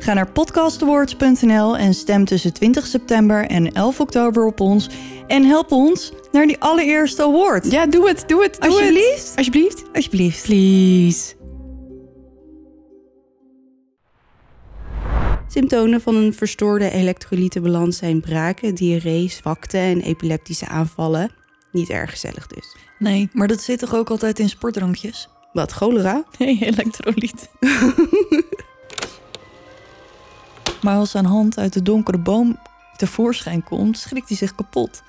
Ga naar podcastawards.nl en stem tussen 20 september en 11 oktober op ons. En help ons naar die allereerste award. Ja, doe het, doe het, doe Alsjeblieft. het. Alsjeblieft. Alsjeblieft. Please. Symptomen van een verstoorde elektrolytenbalans zijn braken, diarree, zwakte en epileptische aanvallen. Niet erg gezellig dus. Nee, maar dat zit toch ook altijd in sportdrankjes? Wat, cholera? Nee, elektrolyt. maar als zijn hand uit de donkere boom tevoorschijn komt, schrikt hij zich kapot.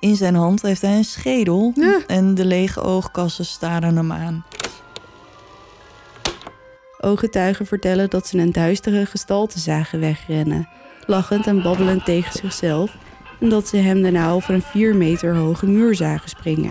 In zijn hand heeft hij een schedel Ja. en de lege oogkassen staren hem aan. Ooggetuigen vertellen dat ze een duistere gestalte zagen wegrennen, lachend en babbelend tegen zichzelf, en dat ze hem daarna over een vier meter hoge muur zagen springen.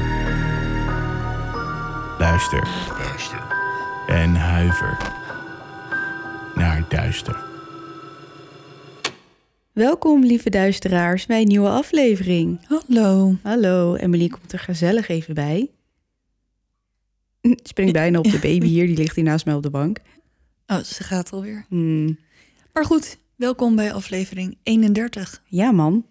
Luister. En huiver naar duister. Welkom, lieve duisteraars, bij een nieuwe aflevering. Hallo. Hallo, Emily komt er gezellig even bij. Springt bijna op de baby hier, die ligt hier naast mij op de bank. Oh, ze gaat alweer. Hmm, Maar goed, welkom bij aflevering 31. Ja, man,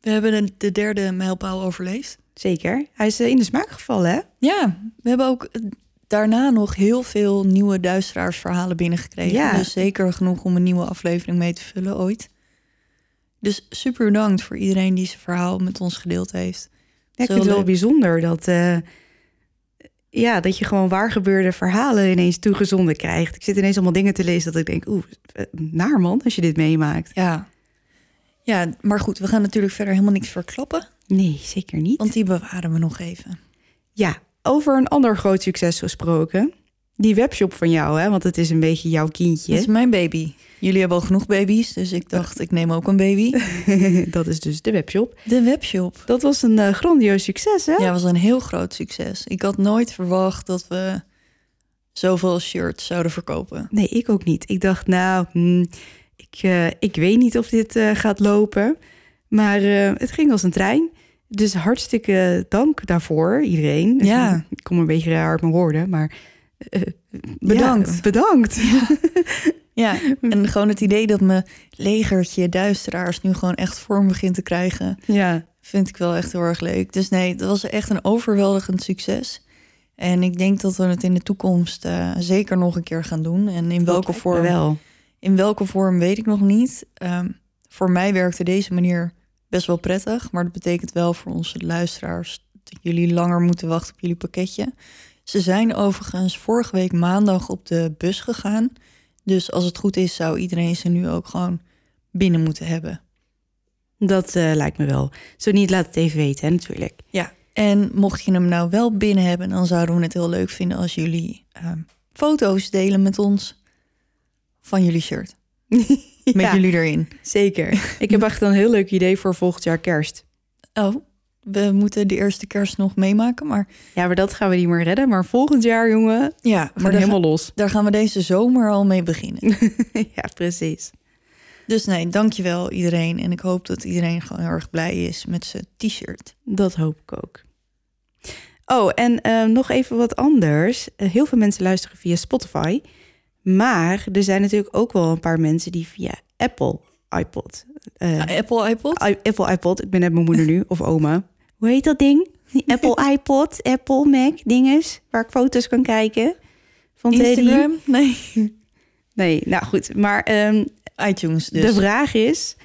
We hebben de, de derde mijlpaal overleefd. Zeker. Hij is eh, in de smaak gevallen, hè? Ja, we hebben ook eh, daarna nog heel veel nieuwe duisteraarsverhalen binnengekregen. Ja. Dus zeker genoeg om een nieuwe aflevering mee te vullen ooit. Dus super bedankt voor iedereen die zijn verhaal met ons gedeeld heeft. Ja, ik vind het wel leuk. bijzonder dat, eh, ja, dat je gewoon waar gebeurde verhalen ineens toegezonden krijgt. Ik zit ineens allemaal dingen te lezen dat ik denk, oeh, eh, naar man, als je dit meemaakt. Ja. Ja, maar goed, we gaan natuurlijk verder helemaal niks verklappen. Nee, zeker niet. Want die bewaren we nog even. Ja, over een ander groot succes gesproken. Die webshop van jou, hè? Want het is een beetje jouw kindje. Dit is mijn baby. Jullie hebben al genoeg baby's, dus ik dacht, ik neem ook een baby. dat is dus de webshop. De webshop. Dat was een eh, grandioos succes, hè? Ja, was een heel groot succes. Ik had nooit verwacht dat we zoveel shirts zouden verkopen. Nee, ik ook niet. Ik dacht, nou, hmm, ik, eh, ik weet niet of dit eh, gaat lopen. Maar eh, het ging als een trein. Dus hartstikke dank daarvoor, iedereen. Ja. ik kom een beetje raar uit mijn woorden, maar... eh, Bedankt. ja, bedankt. Ja, en gewoon het idee dat mijn legertje duisteraars nu gewoon echt vorm begint te krijgen, ja. vind ik wel echt heel erg leuk. Dus nee, het was echt een overweldigend succes. En ik denk dat we het in de toekomst eh, zeker nog een keer gaan doen. En in welke Dat vorm? Wel. In welke vorm weet ik nog niet. Ehm, voor mij werkte deze manier best wel prettig. Maar dat betekent wel voor onze luisteraars dat jullie langer moeten wachten op jullie pakketje. Ze zijn overigens vorige week maandag op de bus gegaan. Dus als het goed is, zou iedereen ze nu ook gewoon binnen moeten hebben. Dat eh, lijkt me wel. Zo niet, laat het even weten, hè, natuurlijk. Ja, en mocht je hem nou wel binnen hebben, dan zouden we het heel leuk vinden als jullie ehm, foto's delen met ons van jullie shirt. Met jullie erin. Zeker. Ik heb echt een heel leuk idee voor volgend jaar kerst. Oh, we moeten de eerste kerst nog meemaken, maar Ja, maar dat gaan we niet meer redden. Maar volgend jaar, jongen, ja, maar helemaal los. daar gaan we deze zomer al mee beginnen. ja, precies. dus nee, dankjewel iedereen. En ik hoop dat iedereen gewoon heel erg blij is met zijn t-shirt. Dat hoop ik ook. Oh, en eh, nog even wat anders. Eh, heel veel mensen luisteren via Spotify. Maar er zijn natuurlijk ook wel een paar mensen die via Apple iPod. eh, Apple iPod? i- Apple iPod, ik ben net mijn moeder nu, of oma. hoe heet dat ding? Die Apple iPod, Apple Mac dinges, waar ik foto's kan kijken. Van Teddy. Instagram? Nee. Nee, nou goed. Maar ehm, iTunes dus. de vraag is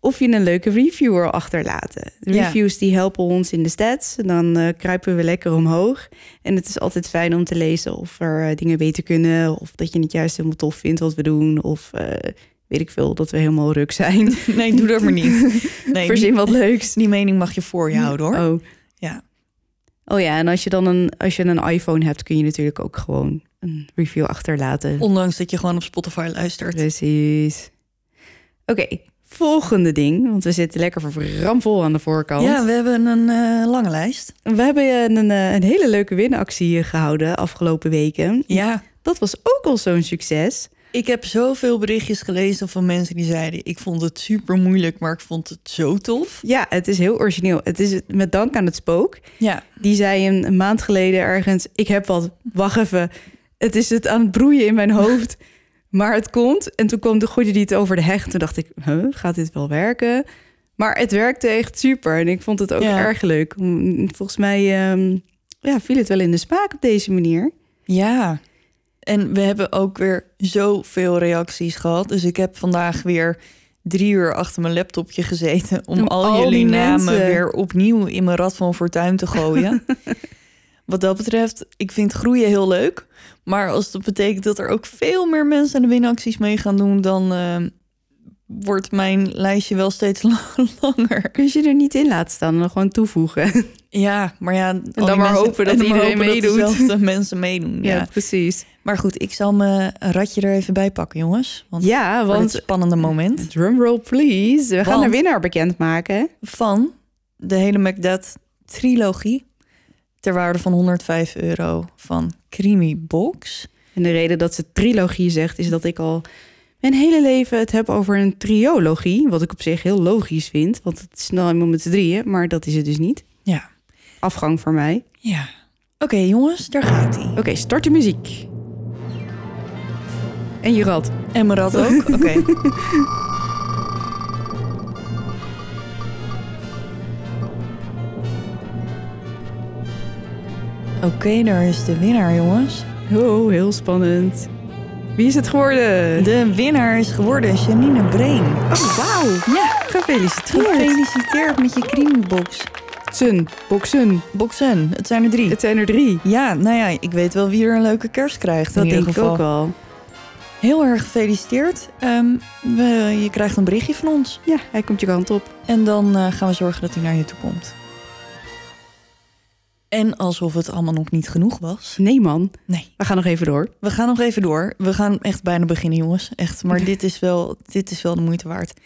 of je een leuke review wil achterlaten. Ja. reviews die helpen ons in de stats. En dan eh, kruipen we lekker omhoog. En het is altijd fijn om te lezen of er eh, dingen beter kunnen. Of dat je het juist helemaal tof vindt wat we doen. Of eh, weet ik veel, dat we helemaal ruk zijn. Nee, doe dat maar niet. Nee, Verzin wat leuks. die mening mag je voor je houden hoor. Oh. Ja. Oh ja, en als je dan een, als je een iPhone hebt, kun je natuurlijk ook gewoon een review achterlaten. Ondanks dat je gewoon op Spotify luistert. Precies. Oké, volgende ding. Want we zitten lekker ramvol aan de voorkant. Ja, we hebben een eh, lange lijst. We hebben een, eh, een hele leuke winactie gehouden afgelopen weken. Ja, Dat was ook al zo'n succes. ik heb zoveel berichtjes gelezen van mensen die zeiden... ik vond het super moeilijk, maar ik vond het zo tof. Ja, het is heel origineel. Het is met dank aan het spook. Ja, Die zei een, een maand geleden ergens... ik heb wat, wacht even. Het is het aan het broeien in mijn hoofd. Maar het komt. En toen kwam de gooide die het over de hecht. Toen dacht ik, huh, gaat dit wel werken? Maar het werkte echt super. En ik vond het ook Ja. erg leuk. Volgens mij ehm, ja, viel het wel in de smaak op deze manier. ja. En we hebben ook weer zoveel reacties gehad. Dus ik heb vandaag weer drie uur achter mijn laptopje gezeten... om Om al, al jullie namen mensen. weer opnieuw in mijn rad van fortuin te gooien. Wat dat betreft, ik vind groeien heel leuk. Maar als dat betekent dat er ook veel meer mensen aan de winacties mee gaan doen... dan eh, wordt mijn lijstje wel steeds langer. Kun je er niet in laten staan en dan gewoon toevoegen. Ja, maar ja... En dan maar hopen dat iedereen meedoet. dezelfde mensen meedoen, ja. Ja, precies. Maar goed, ik zal mijn ratje er even bij pakken, jongens. Want Ja, want spannende moment drumroll please. We gaan de winnaar bekendmaken. van de hele Macbeth trilogie... ter waarde van 105 euro van Creamy Box... En de reden dat ze trilogie zegt, is dat ik al mijn hele leven het heb over een triologie. Wat ik op zich heel logisch vind, want het is nou helemaal met z'n drieën, maar dat is het dus niet. Ja, Afgang voor mij. ja. Oké, jongens, daar gaat hij. Oké, start de muziek. En je rad. En mijn rat ook? Oké. Oké, daar is de winnaar, jongens. Oh, heel spannend. Wie is het geworden? De winnaar is geworden Janine Breen. Oh, wauw. Ja, Gefeliciteerd. gefeliciteerd met je Creamy Box. Sun, Boxen. Boxen, het zijn er drie. Het zijn er drie. Ja, nou ja, ik weet wel wie er een leuke kerst krijgt Dat in ieder denk ik ook wel. Heel erg gefeliciteerd. Ehm, we, je krijgt een berichtje van ons. Ja, hij komt je kant op. En dan eh, gaan we zorgen dat hij naar je toe komt. En alsof het allemaal nog niet genoeg was. Nee man, Nee, we gaan nog even door. we gaan nog even door. We gaan echt bijna beginnen, jongens. Echt, maar dit is wel, dit is wel de moeite waard.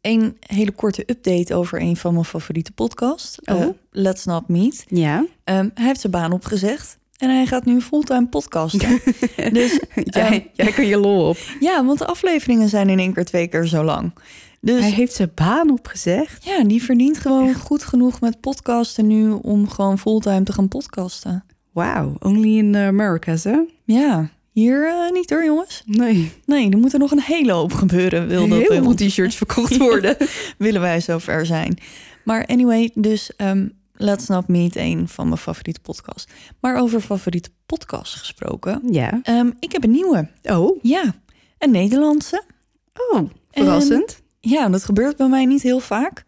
Een hele korte update over een van mijn favoriete podcasts. Oh. Eh, Let's Not Meet. Ja. Ehm, hij heeft zijn baan opgezegd. En hij gaat nu fulltime podcasten. dus Jij, jij kan je lol op. ja, want de afleveringen zijn in één keer twee keer zo lang. Dus Hij heeft zijn baan opgezegd. ja, die verdient gewoon goed genoeg met podcasten nu om gewoon fulltime te gaan podcasten. Wauw, only in the Americas, hè? Ja, hier eh, niet hoor, jongens. Nee. Nee, er moet er nog een hele hoop gebeuren. Wil dat Heel veel ons- t-shirts verkocht worden. willen wij zover zijn. Maar anyway, dus ehm, Let's Not Meet, een van mijn favoriete podcasts. Maar over favoriete podcasts gesproken. ja. ehm, ik heb een nieuwe. Oh. Ja, een Nederlandse. Oh, verrassend. Ja, dat gebeurt bij mij niet heel vaak.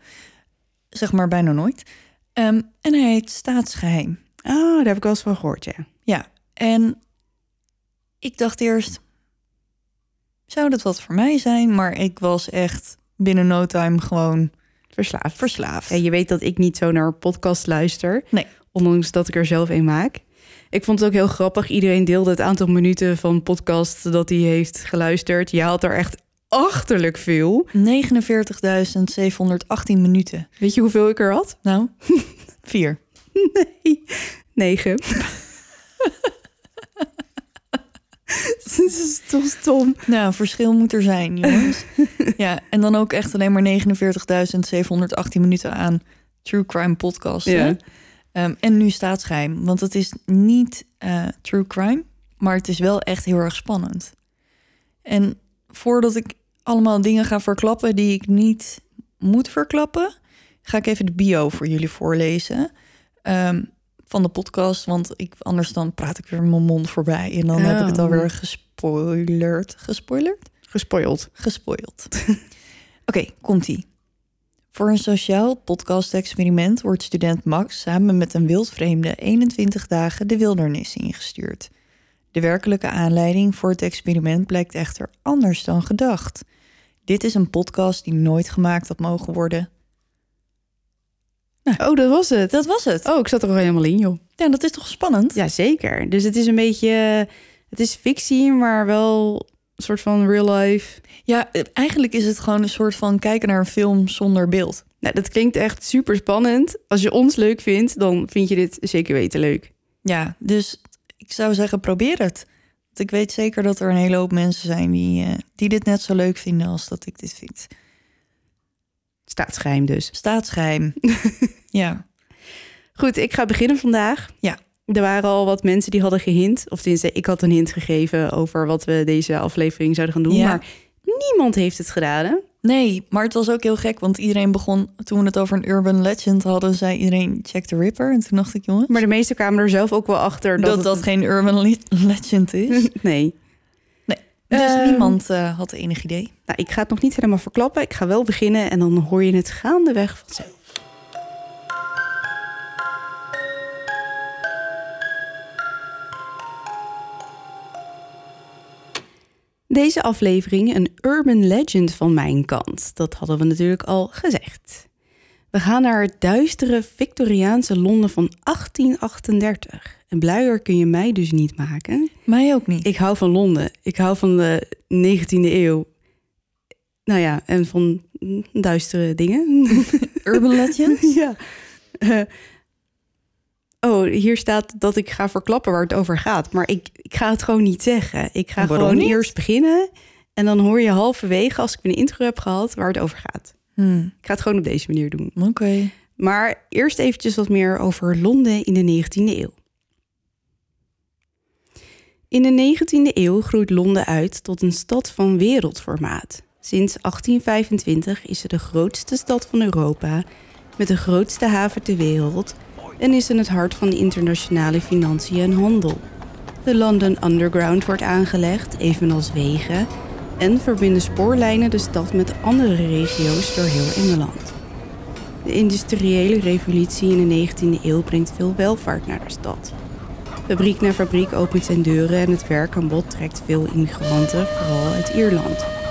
Zeg maar bijna nooit. Ehm, en hij heet Staatsgeheim. Oh, daar heb ik wel eens van gehoord, ja. Ja, en ik dacht eerst, zou dat wat voor mij zijn? Maar ik was echt binnen no time gewoon Verslaafd. verslaafd. Ja, je weet dat ik niet zo naar podcast luister. Nee. Ondanks dat ik er zelf een maak. Ik vond het ook heel grappig. Iedereen deelde het aantal minuten van podcast dat hij heeft geluisterd. Je had er echt achterlijk veel. 49.718 minuten. Weet je hoeveel ik er had? Nou, vier. Nee, negen. Dat is toch stom. Nou, verschil moet er zijn, jongens. ja, en dan ook echt alleen maar 49.718 minuten aan True Crime podcast. Ja. Ehm, en nu staatsgeheim, want het is niet eh, True Crime, maar het is wel echt heel erg spannend. En voordat ik allemaal dingen ga verklappen die ik niet moet verklappen, ga ik even de bio voor jullie voorlezen. Ehm, van de podcast, want ik, anders dan praat ik weer mijn mond voorbij. En dan heb ik het Oh. alweer gespoilerd. Gespoilerd? Gespoild. Gespoild. Oké, komt-ie. Voor een sociaal podcast-experiment wordt student Max samen met een wildvreemde 21 dagen de wildernis ingestuurd. De werkelijke aanleiding voor het experiment blijkt echter anders dan gedacht. Dit is een podcast die nooit gemaakt had mogen worden. Oh, dat was het. Dat was het. Oh, ik zat er al helemaal in, joh. Ja, dat is toch spannend? Ja, zeker. Dus het is een beetje... Het is fictie, maar wel een soort van real life. Ja, eh, eigenlijk is het gewoon een soort van kijken naar een film zonder beeld. Nou, dat klinkt echt super spannend. Als je ons leuk vindt, dan vind je dit zeker weten leuk. Ja, dus ik zou zeggen, probeer het. Want ik weet zeker dat er een hele hoop mensen zijn die, eh, die dit net zo leuk vinden als dat ik dit vind. Staatsgeheim dus. Staatsgeheim. ja. Goed, ik ga beginnen vandaag. Ja. Er waren al wat mensen die hadden gehint. Of tenminste, ik had een hint gegeven over wat we deze aflevering zouden gaan doen. Ja. Maar niemand heeft het gedaan. Nee, maar het was ook heel gek, want iedereen begon, toen we het over een urban legend hadden, zei iedereen Jack the Ripper. En toen dacht ik, jongens, Maar de meesten kwamen er zelf ook wel achter dat dat het- dat geen urban le- legend is. Nee. Dus Ehm, niemand eh, had enig idee. Nou, ik ga het nog niet helemaal verklappen. Ik ga wel beginnen en dan hoor je het gaandeweg vanzelf. Deze aflevering een urban legend van mijn kant. Dat hadden we natuurlijk al gezegd. We gaan naar het duistere Victoriaanse Londen van 1838. En bluier kun je mij dus niet maken. Mij ook niet. Ik hou van Londen. Ik hou van de 19e eeuw. Nou ja, en van duistere dingen. Urban legend? ja. Eh, oh, hier staat dat ik ga verklappen waar het over gaat. Maar ik, ik ga het gewoon niet zeggen. Ik ga gewoon niet? eerst beginnen. En dan hoor je halverwege, als ik een intro heb gehad, waar het over gaat. Hmm, Ik ga het gewoon op deze manier doen. Oké. Maar eerst eventjes wat meer over Londen in de 19e eeuw. In de 19e eeuw groeit Londen uit tot een stad van wereldformaat. Sinds 1825 is het de grootste stad van Europa, met de grootste haven ter wereld en is in het hart van de internationale financiën en handel. De London Underground wordt aangelegd, evenals wegen, en verbinden spoorlijnen de stad met andere regio's door heel Engeland. De industriële revolutie in de 19e eeuw brengt veel welvaart naar de stad. Fabriek na fabriek opent zijn deuren en het werkaanbod trekt veel immigranten, vooral uit Ierland.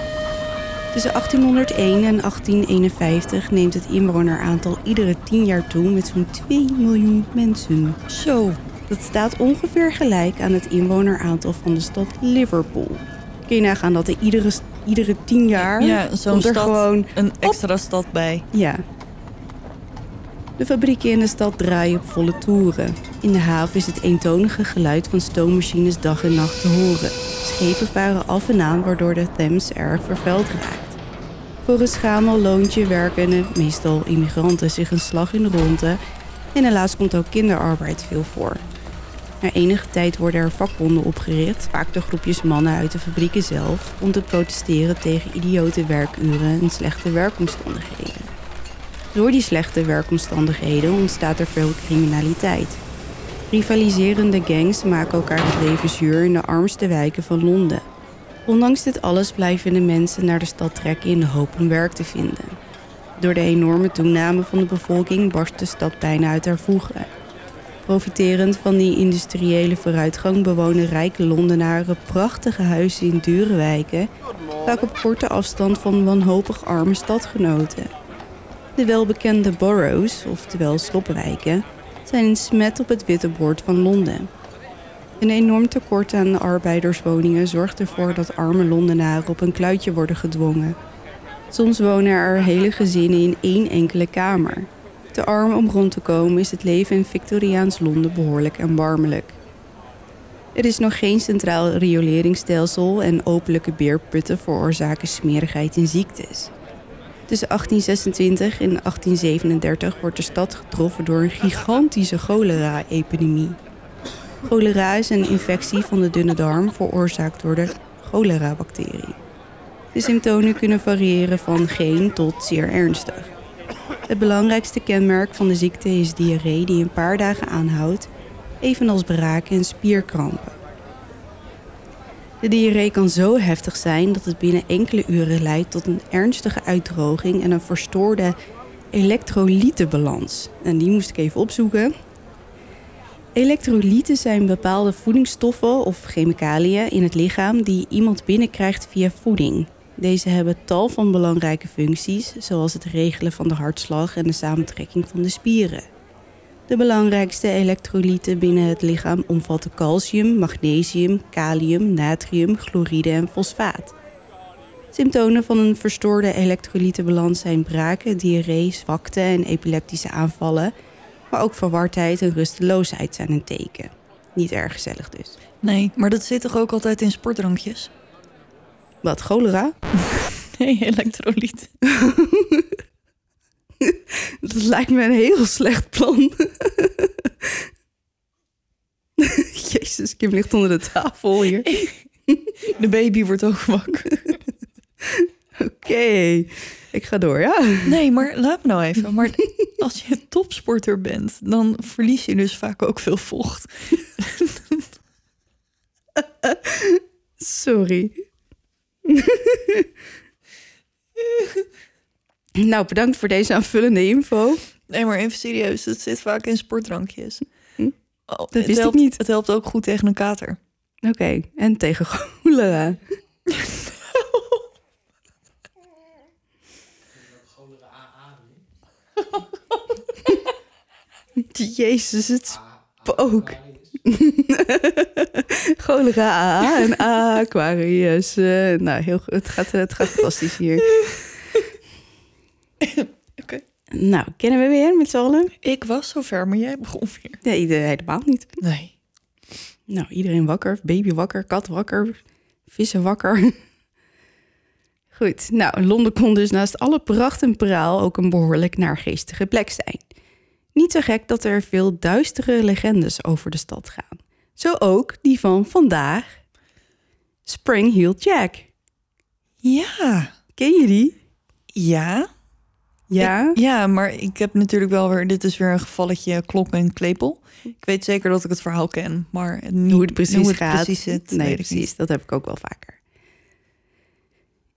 Tussen 1801 en 1851 neemt het inwoneraantal iedere 10 jaar toe met zo'n 2 miljoen mensen. Zo. Dat staat ongeveer gelijk aan het inwoneraantal van de stad Liverpool. Kun je nagaan dat er iedere, iedere 10 jaar Ja, zo'n er stad, gewoon een extra stad bij. ja. De fabrieken in de stad draaien op volle toeren. In de haven is het eentonige geluid van stoommachines dag en nacht te horen. Schepen varen af en aan waardoor de Thames erg vervuild raakt. Voor een schamel loontje werken meestal immigranten zich een slag in de ronde. En helaas komt ook kinderarbeid veel voor. Na enige tijd worden er vakbonden opgericht, vaak door groepjes mannen uit de fabrieken zelf, om te protesteren tegen idiote werkuren en slechte werkomstandigheden. Door die slechte werkomstandigheden ontstaat er veel criminaliteit. Rivaliserende gangs maken elkaar het leven zuur in de armste wijken van Londen. Ondanks dit alles blijven de mensen naar de stad trekken in de hoop om werk te vinden. Door de enorme toename van de bevolking barst de stad bijna uit haar voegen. Profiterend van die industriële vooruitgang bewonen rijke Londenaren prachtige huizen in dure wijken, vaak op korte afstand van wanhopig arme stadgenoten. De welbekende boroughs, oftewel sloppenwijken, zijn een smet op het witte bord van Londen. Een enorm tekort aan arbeiderswoningen zorgt ervoor dat arme Londenaren op een kluitje worden gedwongen. Soms wonen er hele gezinnen in één enkele kamer. Te arm om rond te komen is het leven in Victoriaans Londen behoorlijk erbarmelijk. Er is nog geen centraal rioleringsstelsel en openlijke beerputten veroorzaken smerigheid en ziektes. Tussen 1826 en 1837 wordt de stad getroffen door een gigantische cholera-epidemie. Cholera is een infectie van de dunne darm veroorzaakt door de cholera-bacterie. De symptomen kunnen variëren van geen tot zeer ernstig. Het belangrijkste kenmerk van de ziekte is diarree die een paar dagen aanhoudt, evenals braken en spierkrampen. De diarree kan zo heftig zijn dat het binnen enkele uren leidt tot een ernstige uitdroging en een verstoorde elektrolytenbalans. En die moest ik even opzoeken. Elektrolyten zijn bepaalde voedingsstoffen of chemicaliën in het lichaam die iemand binnenkrijgt via voeding. Deze hebben tal van belangrijke functies, zoals het regelen van de hartslag en de samentrekking van de spieren. De belangrijkste elektrolyten binnen het lichaam omvatten calcium, magnesium, kalium, natrium, chloride en fosfaat. Symptomen van een verstoorde elektrolytenbalans zijn braken, diarree, zwakte en epileptische aanvallen, maar ook verwardheid en rusteloosheid zijn een teken. Niet erg gezellig dus. Nee, maar dat zit toch ook altijd in sportdrankjes? Wat, cholera? Nee, elektrolyt. Dat lijkt me een heel slecht plan. Jezus, Kim ligt onder de tafel hier. De baby wordt ook wakker. Oké, ik ga door, ja? Nee, maar laat me nou even. Maar als je topsporter bent, dan verlies je dus vaak ook veel vocht. Sorry. nou, bedankt voor deze aanvullende info. Nee, maar even serieus, het zit vaak in sportdrankjes. Hm? Oh, Dat wist ik niet. Het helpt ook goed tegen een kater. Oké, en tegen cholera. Jezus, het spook. Cholera AA en Aquarius. Eh, nou, heel goed. Het gaat, het gaat fantastisch hier. Oké. Nou, kennen we weer met z'n allen? Ik was zover, maar jij begon weer. Nee, helemaal niet. Nee. Nou, iedereen wakker. Baby wakker, kat wakker, vissen wakker. Goed, nou, Londen kon dus naast alle pracht en praal ook een behoorlijk naargeestige plek zijn. Niet zo gek dat er veel duistere legendes over de stad gaan. Zo ook die van vandaag. Spring Heel Jack. Ja. Ken je die? Ja. Ja? Ik- ja, maar ik heb natuurlijk wel weer... Dit is weer een gevalletje klok en klepel. Ik weet zeker dat ik het verhaal ken, maar niet, hoe het precies hoe het gaat. precies zit, nee, precies. Dat heb ik ook wel vaker.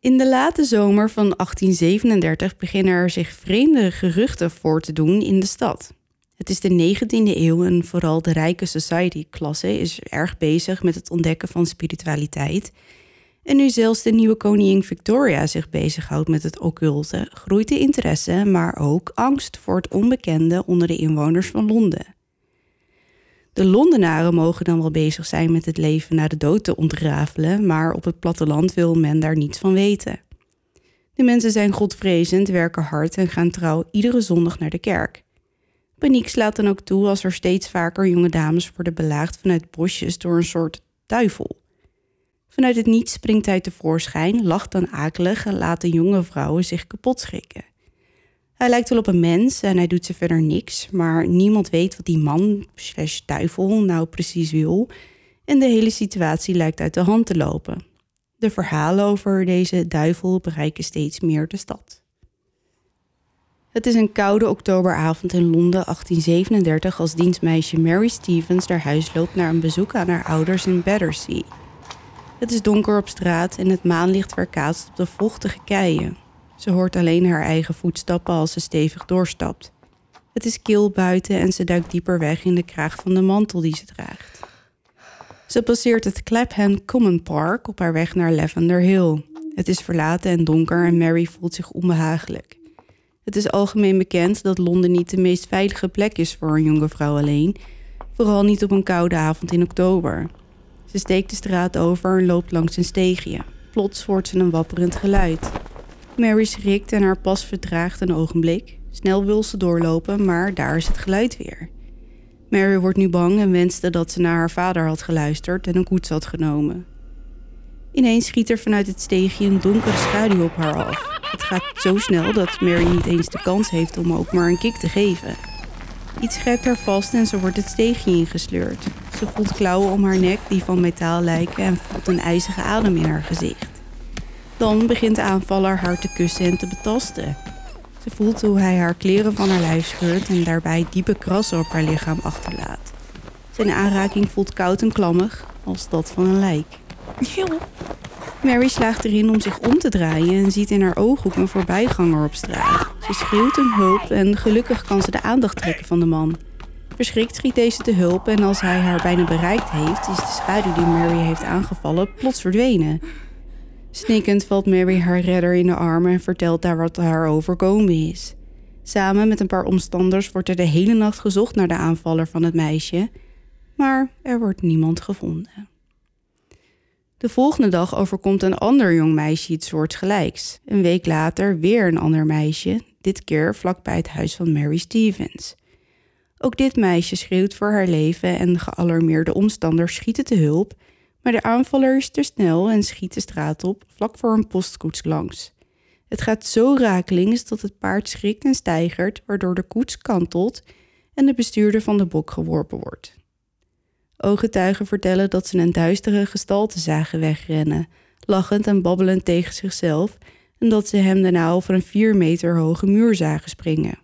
In de late zomer van 1837 beginnen er zich vreemde geruchten voor te doen in de stad. Het is de 19e eeuw en vooral de rijke society-klasse is erg bezig met het ontdekken van spiritualiteit. En nu zelfs de nieuwe koningin Victoria zich bezighoudt met het occulte, groeit de interesse, maar ook angst voor het onbekende onder de inwoners van Londen. De Londenaren mogen dan wel bezig zijn met het leven na de dood te ontrafelen, maar op het platteland wil men daar niets van weten. De mensen zijn godvrezend, werken hard en gaan trouw iedere zondag naar de kerk. Paniek slaat dan ook toe als er steeds vaker jonge dames worden belaagd vanuit bosjes door een soort duivel. Vanuit het niets springt hij tevoorschijn, lacht dan akelig en laat de jonge vrouwen zich kapot schrikken. Hij lijkt wel op een mens en hij doet ze verder niks, maar niemand weet wat die man slash duivel nou precies wil en de hele situatie lijkt uit de hand te lopen. De verhalen over deze duivel bereiken steeds meer de stad. Het is een koude oktoberavond in Londen 1837 als dienstmeisje Mary Stevens naar huis loopt naar een bezoek aan haar ouders in Battersea. Het is donker op straat en het maanlicht weerkaatst op de vochtige keien. Ze hoort alleen haar eigen voetstappen als ze stevig doorstapt. Het is kil buiten en ze duikt dieper weg in de kraag van de mantel die ze draagt. Ze passeert het Clapham Common Park op haar weg naar Lavender Hill. Het is verlaten en donker en Mary voelt zich onbehagelijk. Het is algemeen bekend dat Londen niet de meest veilige plek is voor een jonge vrouw alleen, vooral niet op een koude avond in oktober. Ze steekt de straat over en loopt langs een steegje. Plots hoort ze een wapperend geluid. Mary schrikt en haar pas vertraagt een ogenblik. Snel wil ze doorlopen, maar daar is het geluid weer. Mary wordt nu bang en wenste dat ze naar haar vader had geluisterd en een koets had genomen. Ineens schiet er vanuit het steegje een donkere schaduw op haar af. Het gaat zo snel dat Mary niet eens de kans heeft om ook maar een kick te geven. Iets grijpt haar vast en ze wordt het steegje ingesleurd. Ze voelt klauwen om haar nek die van metaal lijken en voelt een ijzige adem in haar gezicht. Dan begint de aanvaller haar te kussen en te betasten. Ze voelt hoe hij haar kleren van haar lijf scheurt en daarbij diepe krassen op haar lichaam achterlaat. Zijn aanraking voelt koud en klammig, als dat van een lijk. Mary slaagt erin om zich om te draaien en ziet in haar ooghoek een voorbijganger op straat. Ze schreeuwt om hulp en gelukkig kan ze de aandacht trekken van de man. Verschrikt schiet deze te hulp en als hij haar bijna bereikt heeft, is de schaduw die Mary heeft aangevallen plots verdwenen. Snikkend valt Mary haar redder in de armen en vertelt daar wat haar overkomen is. Samen met een paar omstanders wordt er de hele nacht gezocht naar de aanvaller van het meisje, maar er wordt niemand gevonden. De volgende dag overkomt een ander jong meisje iets soortgelijks. Een week later weer een ander meisje, dit keer vlakbij het huis van Mary Stevens. Ook dit meisje schreeuwt voor haar leven en gealarmeerde omstanders schieten te hulp, maar de aanvaller is te snel en schiet de straat op, vlak voor een postkoets langs. Het gaat zo rakelings dat het paard schrikt en stijgert, waardoor de koets kantelt en de bestuurder van de bok geworpen wordt. Ooggetuigen vertellen dat ze een duistere gestalte zagen wegrennen, lachend en babbelend tegen zichzelf, en dat ze hem daarna over een vier meter hoge muur zagen springen.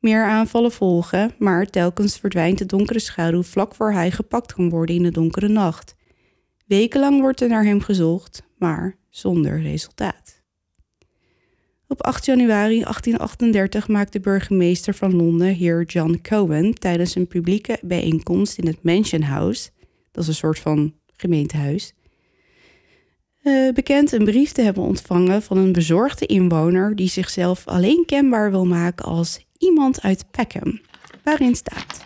Meer aanvallen volgen, maar telkens verdwijnt de donkere schaduw vlak voor hij gepakt kan worden in de donkere nacht. Wekenlang wordt er naar hem gezocht, maar zonder resultaat. Op 8 januari 1838 maakt de burgemeester van Londen, heer John Cohen, tijdens een publieke bijeenkomst in het Mansion House, dat is een soort van gemeentehuis, uh, bekend een brief te hebben ontvangen van een bezorgde inwoner die zichzelf alleen kenbaar wil maken als iemand uit Peckham, waarin staat: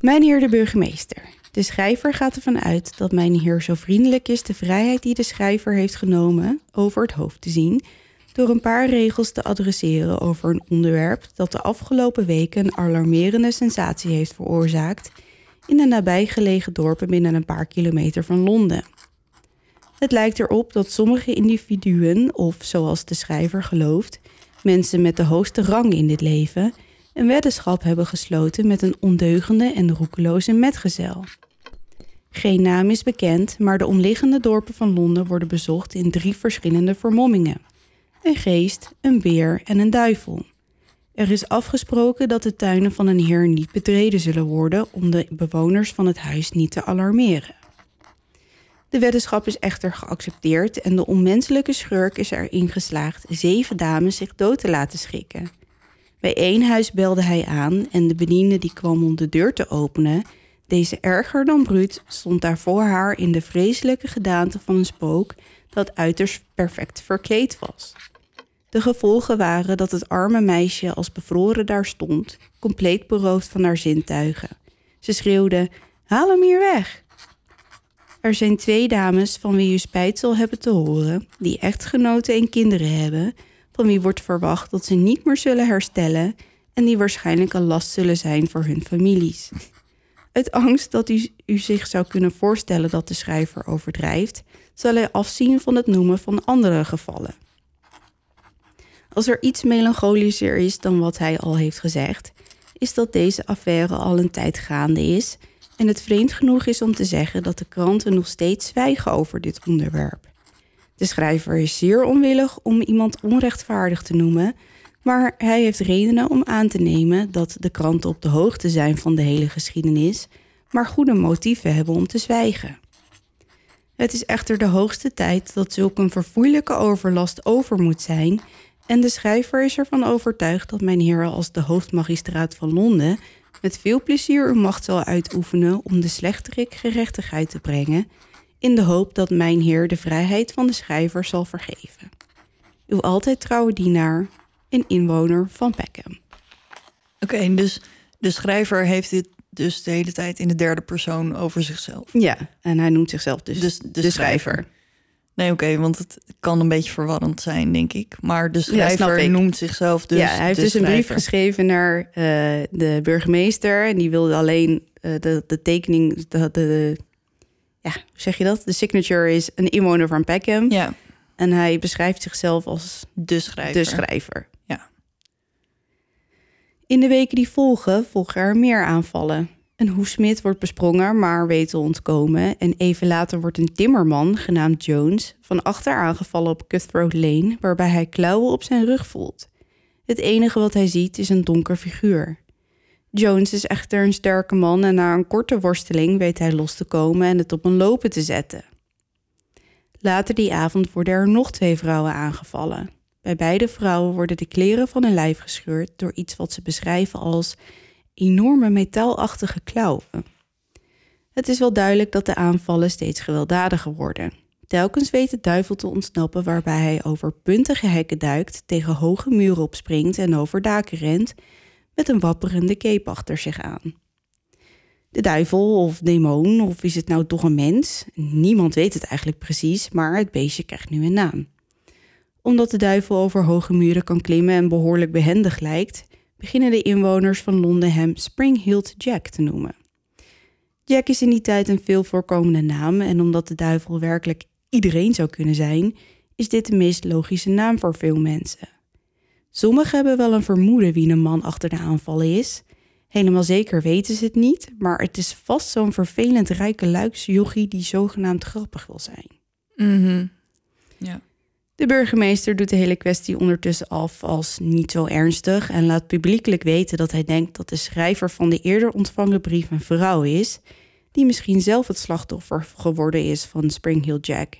Mijn heer de burgemeester, de schrijver gaat ervan uit dat mijn heer zo vriendelijk is de vrijheid die de schrijver heeft genomen over het hoofd te zien, door een paar regels te adresseren over een onderwerp dat de afgelopen weken een alarmerende sensatie heeft veroorzaakt in de nabijgelegen dorpen binnen een paar kilometer van Londen. Het lijkt erop dat sommige individuen, of zoals de schrijver gelooft, mensen met de hoogste rang in dit leven, een weddenschap hebben gesloten met een ondeugende en roekeloze metgezel. Geen naam is bekend, maar de omliggende dorpen van Londen worden bezocht in drie verschillende vermommingen: een geest, een beer en een duivel. Er is afgesproken dat de tuinen van een heer niet betreden zullen worden om de bewoners van het huis niet te alarmeren. De weddenschap is echter geaccepteerd en de onmenselijke schurk is erin geslaagd zeven dames zich dood te laten schikken. Bij één huis belde hij aan en de bediende die kwam om de deur te openen, deze erger dan bruut, stond daar voor haar in de vreselijke gedaante van een spook dat uiterst perfect verkleed was. De gevolgen waren dat het arme meisje als bevroren daar stond, compleet beroofd van haar zintuigen. Ze schreeuwde: Haal hem hier weg! Er zijn twee dames van wie u spijt zal hebben te horen, die echtgenoten en kinderen hebben, van wie wordt verwacht dat ze niet meer zullen herstellen en die waarschijnlijk een last zullen zijn voor hun families. Uit angst dat u, u zich zou kunnen voorstellen dat de schrijver overdrijft, zal hij afzien van het noemen van andere gevallen. Als er iets melancholischer is dan wat hij al heeft gezegd, is dat deze affaire al een tijd gaande is en het vreemd genoeg is om te zeggen dat de kranten nog steeds zwijgen over dit onderwerp. De schrijver is zeer onwillig om iemand onrechtvaardig te noemen, maar hij heeft redenen om aan te nemen dat de kranten op de hoogte zijn van de hele geschiedenis, maar goede motieven hebben om te zwijgen. Het is echter de hoogste tijd dat zulk een verfoeilijke overlast over moet zijn, en de schrijver is ervan overtuigd dat mijn heer als de hoofdmagistraat van Londen met veel plezier uw macht zal uitoefenen om de slechterik gerechtigheid te brengen, in de hoop dat mijn heer de vrijheid van de schrijver zal vergeven. Uw altijd trouwe dienaar, een inwoner van Peckham. Oké, dus de schrijver heeft dit dus de hele tijd in de derde persoon over zichzelf. Ja, en hij noemt zichzelf dus, Dus de, schrijver. Nee, oké, want het kan een beetje verwarrend zijn, denk ik. Maar de schrijver noemt zichzelf dus. ja, hij heeft dus een brief geschreven naar eh, de burgemeester. En die wilde alleen eh, de, de tekening, de, de, ja, hoe zeg je dat? De signature is een inwoner van Peckham. Ja, En hij beschrijft zichzelf als de schrijver. de schrijver. Ja. In de weken die volgen volgen er meer aanvallen. Een hoefsmid wordt besprongen, maar weet te ontkomen. En even later wordt een timmerman, genaamd Jones, van achter aangevallen op Cutthroat Lane, waarbij hij klauwen op zijn rug voelt. Het enige wat hij ziet is een donker figuur. Jones is echter een sterke man en na een korte worsteling weet hij los te komen en het op een lopen te zetten. Later die avond worden er nog twee vrouwen aangevallen. Bij beide vrouwen worden de kleren van hun lijf gescheurd door iets wat ze beschrijven als enorme metaalachtige klauwen. Het is wel duidelijk dat de aanvallen steeds gewelddadiger worden. Telkens weet de duivel te ontsnappen waarbij hij over puntige hekken duikt, tegen hoge muren opspringt en over daken rent, met een wapperende cape achter zich aan. De duivel of demon, of is het nou toch een mens? Niemand weet het eigenlijk precies, maar het beestje krijgt nu een naam. Omdat de duivel over hoge muren kan klimmen en behoorlijk behendig lijkt, beginnen de inwoners van Londen hem Spring-Heeled Jack te noemen. Jack is in die tijd een veel voorkomende naam en omdat de duivel werkelijk iedereen zou kunnen zijn, is dit de meest logische naam voor veel mensen. Sommigen hebben wel een vermoeden wie een man achter de aanvallen is. Helemaal zeker weten ze het niet, maar het is vast zo'n vervelend rijke luiksjochie die zogenaamd grappig wil zijn. Mhm. Ja. De burgemeester doet de hele kwestie ondertussen af als niet zo ernstig en laat publiekelijk weten dat hij denkt dat de schrijver van de eerder ontvangen brief een vrouw is, die misschien zelf het slachtoffer geworden is van Spring Hill Jack.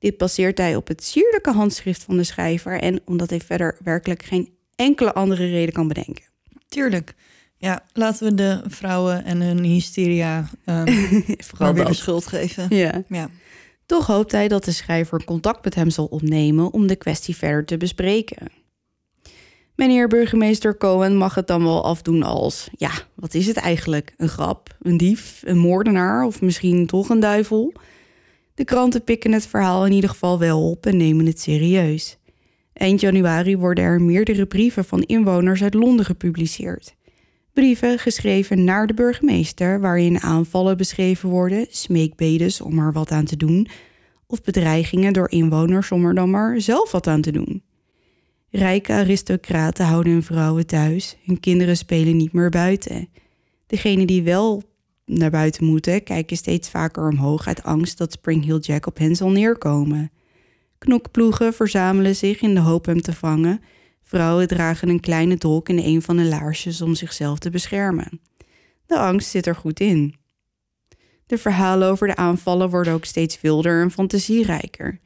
Dit baseert hij op het sierlijke handschrift van de schrijver en omdat hij verder werkelijk geen enkele andere reden kan bedenken. Tuurlijk. Ja, laten we de vrouwen en hun hysteria um, maar weer de schuld geven. Ja. Ja. Toch hoopt hij dat de schrijver contact met hem zal opnemen om de kwestie verder te bespreken. Meneer burgemeester Cohen mag het dan wel afdoen als: ja, wat is het eigenlijk? Een grap, een dief, een moordenaar of misschien toch een duivel? De kranten pikken het verhaal in ieder geval wel op en nemen het serieus. Eind januari worden er meerdere brieven van inwoners uit Londen gepubliceerd. Brieven geschreven naar de burgemeester, waarin aanvallen beschreven worden, smeekbedes om er wat aan te doen, of bedreigingen door inwoners om er dan maar zelf wat aan te doen. Rijke aristocraten houden hun vrouwen thuis, hun kinderen spelen niet meer buiten. Degenen die wel naar buiten moeten, kijken steeds vaker omhoog uit angst dat Spring Hill Jack op hen zal neerkomen. Knokploegen verzamelen zich in de hoop hem te vangen. Vrouwen dragen een kleine dolk in een van de laarsjes om zichzelf te beschermen. De angst zit er goed in. De verhalen over de aanvallen worden ook steeds wilder en fantasierijker.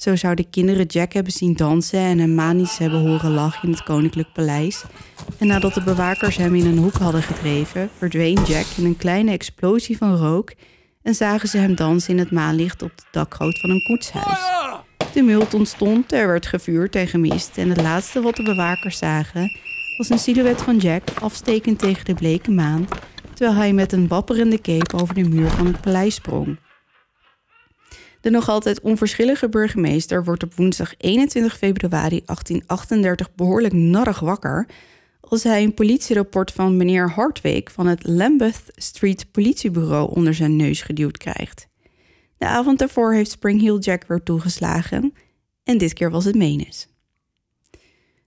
Zo zouden kinderen Jack hebben zien dansen en hem manisch hebben horen lachen in het koninklijk paleis. En nadat de bewakers hem in een hoek hadden gedreven, verdween Jack in een kleine explosie van rook en zagen ze hem dansen in het maanlicht op de dakgoot van een koetshuis. Tumult ontstond, er werd gevuurd en gemist en het laatste wat de bewakers zagen was een silhouet van Jack afstekend tegen de bleke maan, terwijl hij met een wapperende cape over de muur van het paleis sprong. De nog altijd onverschillige burgemeester wordt op woensdag 21 februari 1838 behoorlijk narrig wakker als hij een politierapport van meneer Hardwick van het Lambeth Street politiebureau onder zijn neus geduwd krijgt. De avond daarvoor heeft Spring Hill Jack weer toegeslagen en dit keer was het Menes.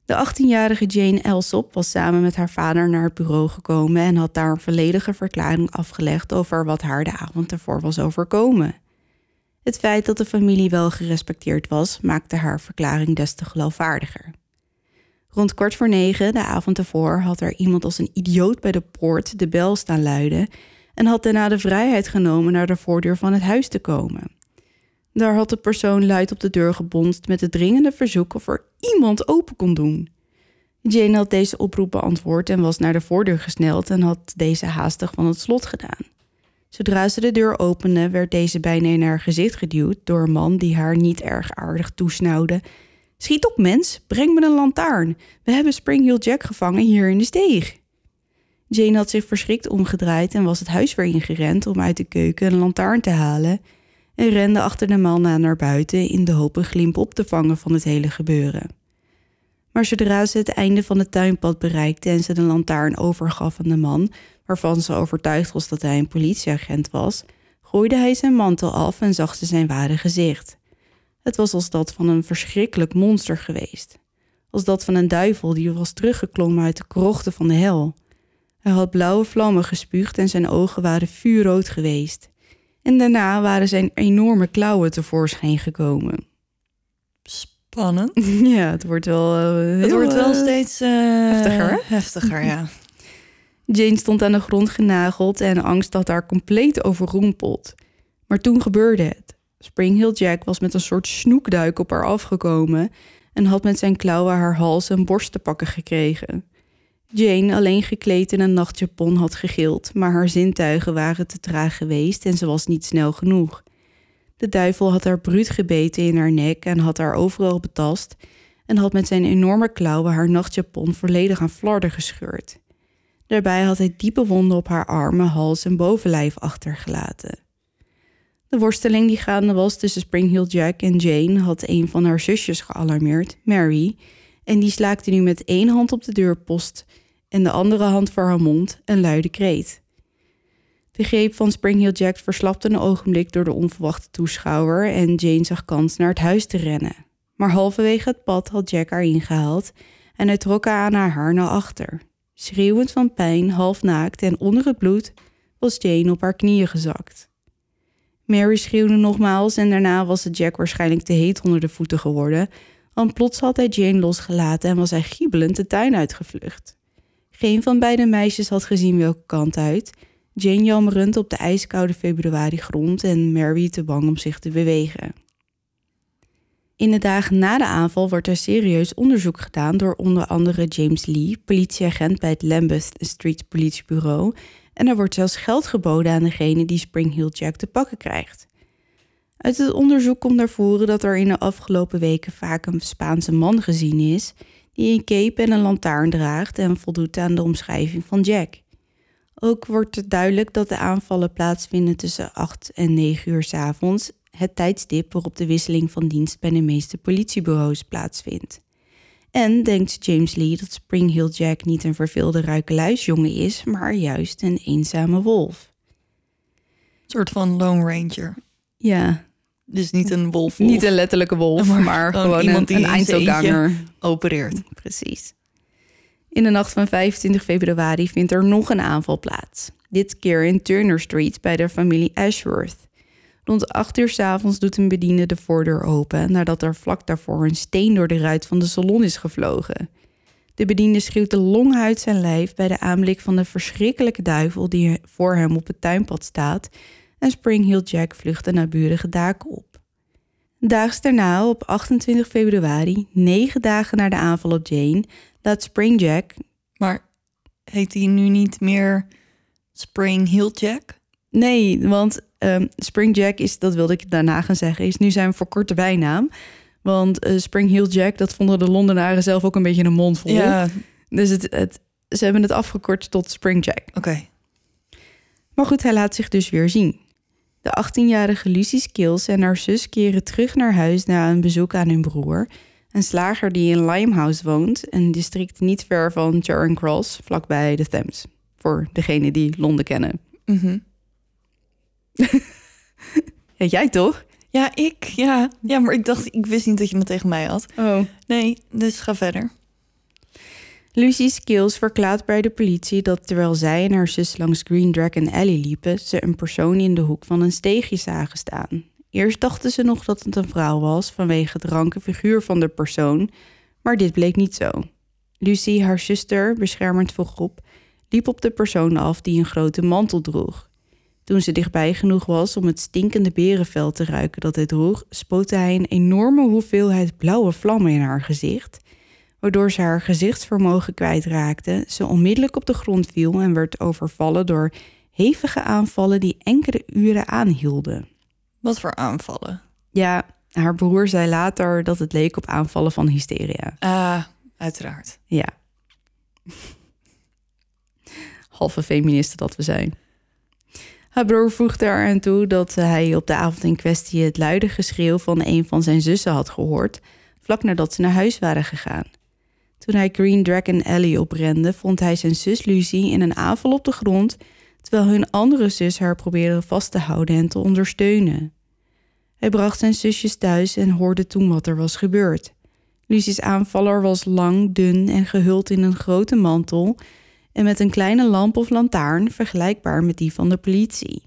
De 18-jarige Jane Elsop was samen met haar vader naar het bureau gekomen en had daar een volledige verklaring afgelegd over wat haar de avond ervoor was overkomen. Het feit dat de familie wel gerespecteerd was, maakte haar verklaring des te geloofwaardiger. Rond kwart voor negen, de avond ervoor, had er iemand als een idioot bij de poort de bel staan luiden en had daarna de vrijheid genomen naar de voordeur van het huis te komen. Daar had de persoon luid op de deur gebonst met het dringende verzoek of er iemand open kon doen. Jane had deze oproep beantwoord en was naar de voordeur gesneld en had deze haastig van het slot gedaan. Zodra ze de deur opende, werd deze bijna in haar gezicht geduwd door een man die haar niet erg aardig toesnauwde. Schiet op, mens, breng me een lantaarn. We hebben Spring Hill Jack gevangen hier in de steeg. Jane had zich verschrikt omgedraaid en was het huis weer ingerend om uit de keuken een lantaarn te halen en rende achter de man aan naar buiten in de hoop een glimp op te vangen van het hele gebeuren. Maar zodra ze het einde van het tuinpad bereikte en ze de lantaarn overgaf aan de man, waarvan ze overtuigd was dat hij een politieagent was, gooide hij zijn mantel af en zag ze zijn ware gezicht. Het was als dat van een verschrikkelijk monster geweest. Als dat van een duivel die was teruggeklommen uit de krochten van de hel. Hij had blauwe vlammen gespuugd en zijn ogen waren vuurrood geweest. En daarna waren zijn enorme klauwen tevoorschijn gekomen. Spannend. Ja, het wordt wel. eh, Het wordt wel eh, steeds eh, heftiger, hè? Heftiger, ja. Jane stond aan de grond genageld en angst had haar compleet overrompeld. Maar toen gebeurde het. Springhill Jack was met een soort snoekduik op haar afgekomen en had met zijn klauwen haar hals en borst te pakken gekregen. Jane, alleen gekleed in een nachtjapon, had gegild, maar haar zintuigen waren te traag geweest en ze was niet snel genoeg. De duivel had haar bruut gebeten in haar nek en had haar overal betast en had met zijn enorme klauwen haar nachtjapon volledig aan flarden gescheurd. Daarbij had hij diepe wonden op haar armen, hals en bovenlijf achtergelaten. De worsteling die gaande was tussen Springhill Jack en Jane had een van haar zusjes gealarmeerd, Mary, en die slaakte nu met één hand op de deurpost en de andere hand voor haar mond een luide kreet. De greep van Springhill Jack verslapte een ogenblik door de onverwachte toeschouwer en Jane zag kans naar het huis te rennen. Maar halverwege het pad had Jack haar ingehaald en hij trok haar aan haar haar naar achter. Schreeuwend van pijn, half naakt en onder het bloed, was Jane op haar knieën gezakt. Mary schreeuwde nogmaals en daarna was het Jack waarschijnlijk te heet onder de voeten geworden, want plots had hij Jane losgelaten en was hij giebelend de tuin uitgevlucht. Geen van beide meisjes had gezien welke kant uit. Jane jammerend op de ijskoude februari grond en Mary te bang om zich te bewegen. In de dagen na de aanval wordt er serieus onderzoek gedaan door onder andere James Lee, politieagent bij het Lambeth Street Politiebureau, en er wordt zelfs geld geboden aan degene die Springhill Jack te pakken krijgt. Uit het onderzoek komt naar voren dat er in de afgelopen weken vaak een Spaanse man gezien is die een cape en een lantaarn draagt en voldoet aan de omschrijving van Jack. Ook wordt het duidelijk dat de aanvallen plaatsvinden tussen 8 en 9 uur 's avonds, het tijdstip waarop de wisseling van dienst bij de meeste politiebureaus plaatsvindt. En denkt James Lee dat Springhill Jack niet een verveelde ruikeluisjongen is, maar juist een eenzame wolf. Een soort van Lone Ranger. Ja, Dus niet een wolf. niet een letterlijke wolf, Maar maar, gewoon iemand een, die een eindselganger. opereert. Precies. In de nacht van 25 februari vindt er nog een aanval plaats. Dit keer in Turner Street bij de familie Ashworth. Rond 8 uur 's avonds doet een bediende de voordeur open nadat er vlak daarvoor een steen door de ruit van de salon is gevlogen. De bediende schreeuwt de long uit zijn lijf bij de aanblik van de verschrikkelijke duivel die voor hem op het tuinpad staat en Springhill Jack vlucht de naburige daken op. Daags daarna, op 28 februari, negen dagen na de aanval op Jane, laat Spring Jack... Maar heet hij nu niet meer Spring Hill Jack? Nee, want ehm, Spring Jack is, dat wilde ik daarna gaan zeggen, is nu zijn verkorte bijnaam. Want eh, Spring Heel Jack, dat vonden de Londenaren zelf ook een beetje een mond vol. Ja, Dus het, het, ze hebben het afgekort tot Spring Jack. oké. Maar goed, hij laat zich dus weer zien. De 18-jarige Lucy Skills en haar zus keren terug naar huis na een bezoek aan hun broer. Een slager die in Limehouse woont, een district niet ver van Charing Cross, vlakbij de Thames. Voor degenen die Londen kennen. Mhm. Ja, jij toch? Ja, ik. Ja. ja, maar ik dacht, ik wist niet dat je het tegen mij had. Oh. Nee, dus ga verder. Lucy Skills verklaart bij de politie dat terwijl zij en haar zus langs Green Dragon Alley liepen, ze een persoon in de hoek van een steegje zagen staan. Eerst dachten ze nog dat het een vrouw was vanwege het ranke figuur van de persoon, maar dit bleek niet zo. Lucy, haar zuster, beschermend voorop, liep op de persoon af die een grote mantel droeg. Toen ze dichtbij genoeg was om het stinkende berenvel te ruiken dat hij droeg, spootte hij een enorme hoeveelheid blauwe vlammen in haar gezicht, waardoor ze haar gezichtsvermogen kwijtraakte, ze onmiddellijk op de grond viel en werd overvallen door hevige aanvallen die enkele uren aanhielden. Wat voor aanvallen? Ja, haar broer zei later dat het leek op aanvallen van hysteria. Ah, uiteraard. Ja. Halve feministen dat we zijn. Haar broer voegde eraan toe dat hij op de avond in kwestie het luide geschreeuw van een van zijn zussen had gehoord, vlak nadat ze naar huis waren gegaan. Toen hij Green Dragon Alley oprende, vond hij zijn zus Lucy in een aanval op de grond, terwijl hun andere zus haar probeerde vast te houden en te ondersteunen. Hij bracht zijn zusjes thuis en hoorde toen wat er was gebeurd. Lucy's aanvaller was lang, dun en gehuld in een grote mantel en met een kleine lamp of lantaarn vergelijkbaar met die van de politie.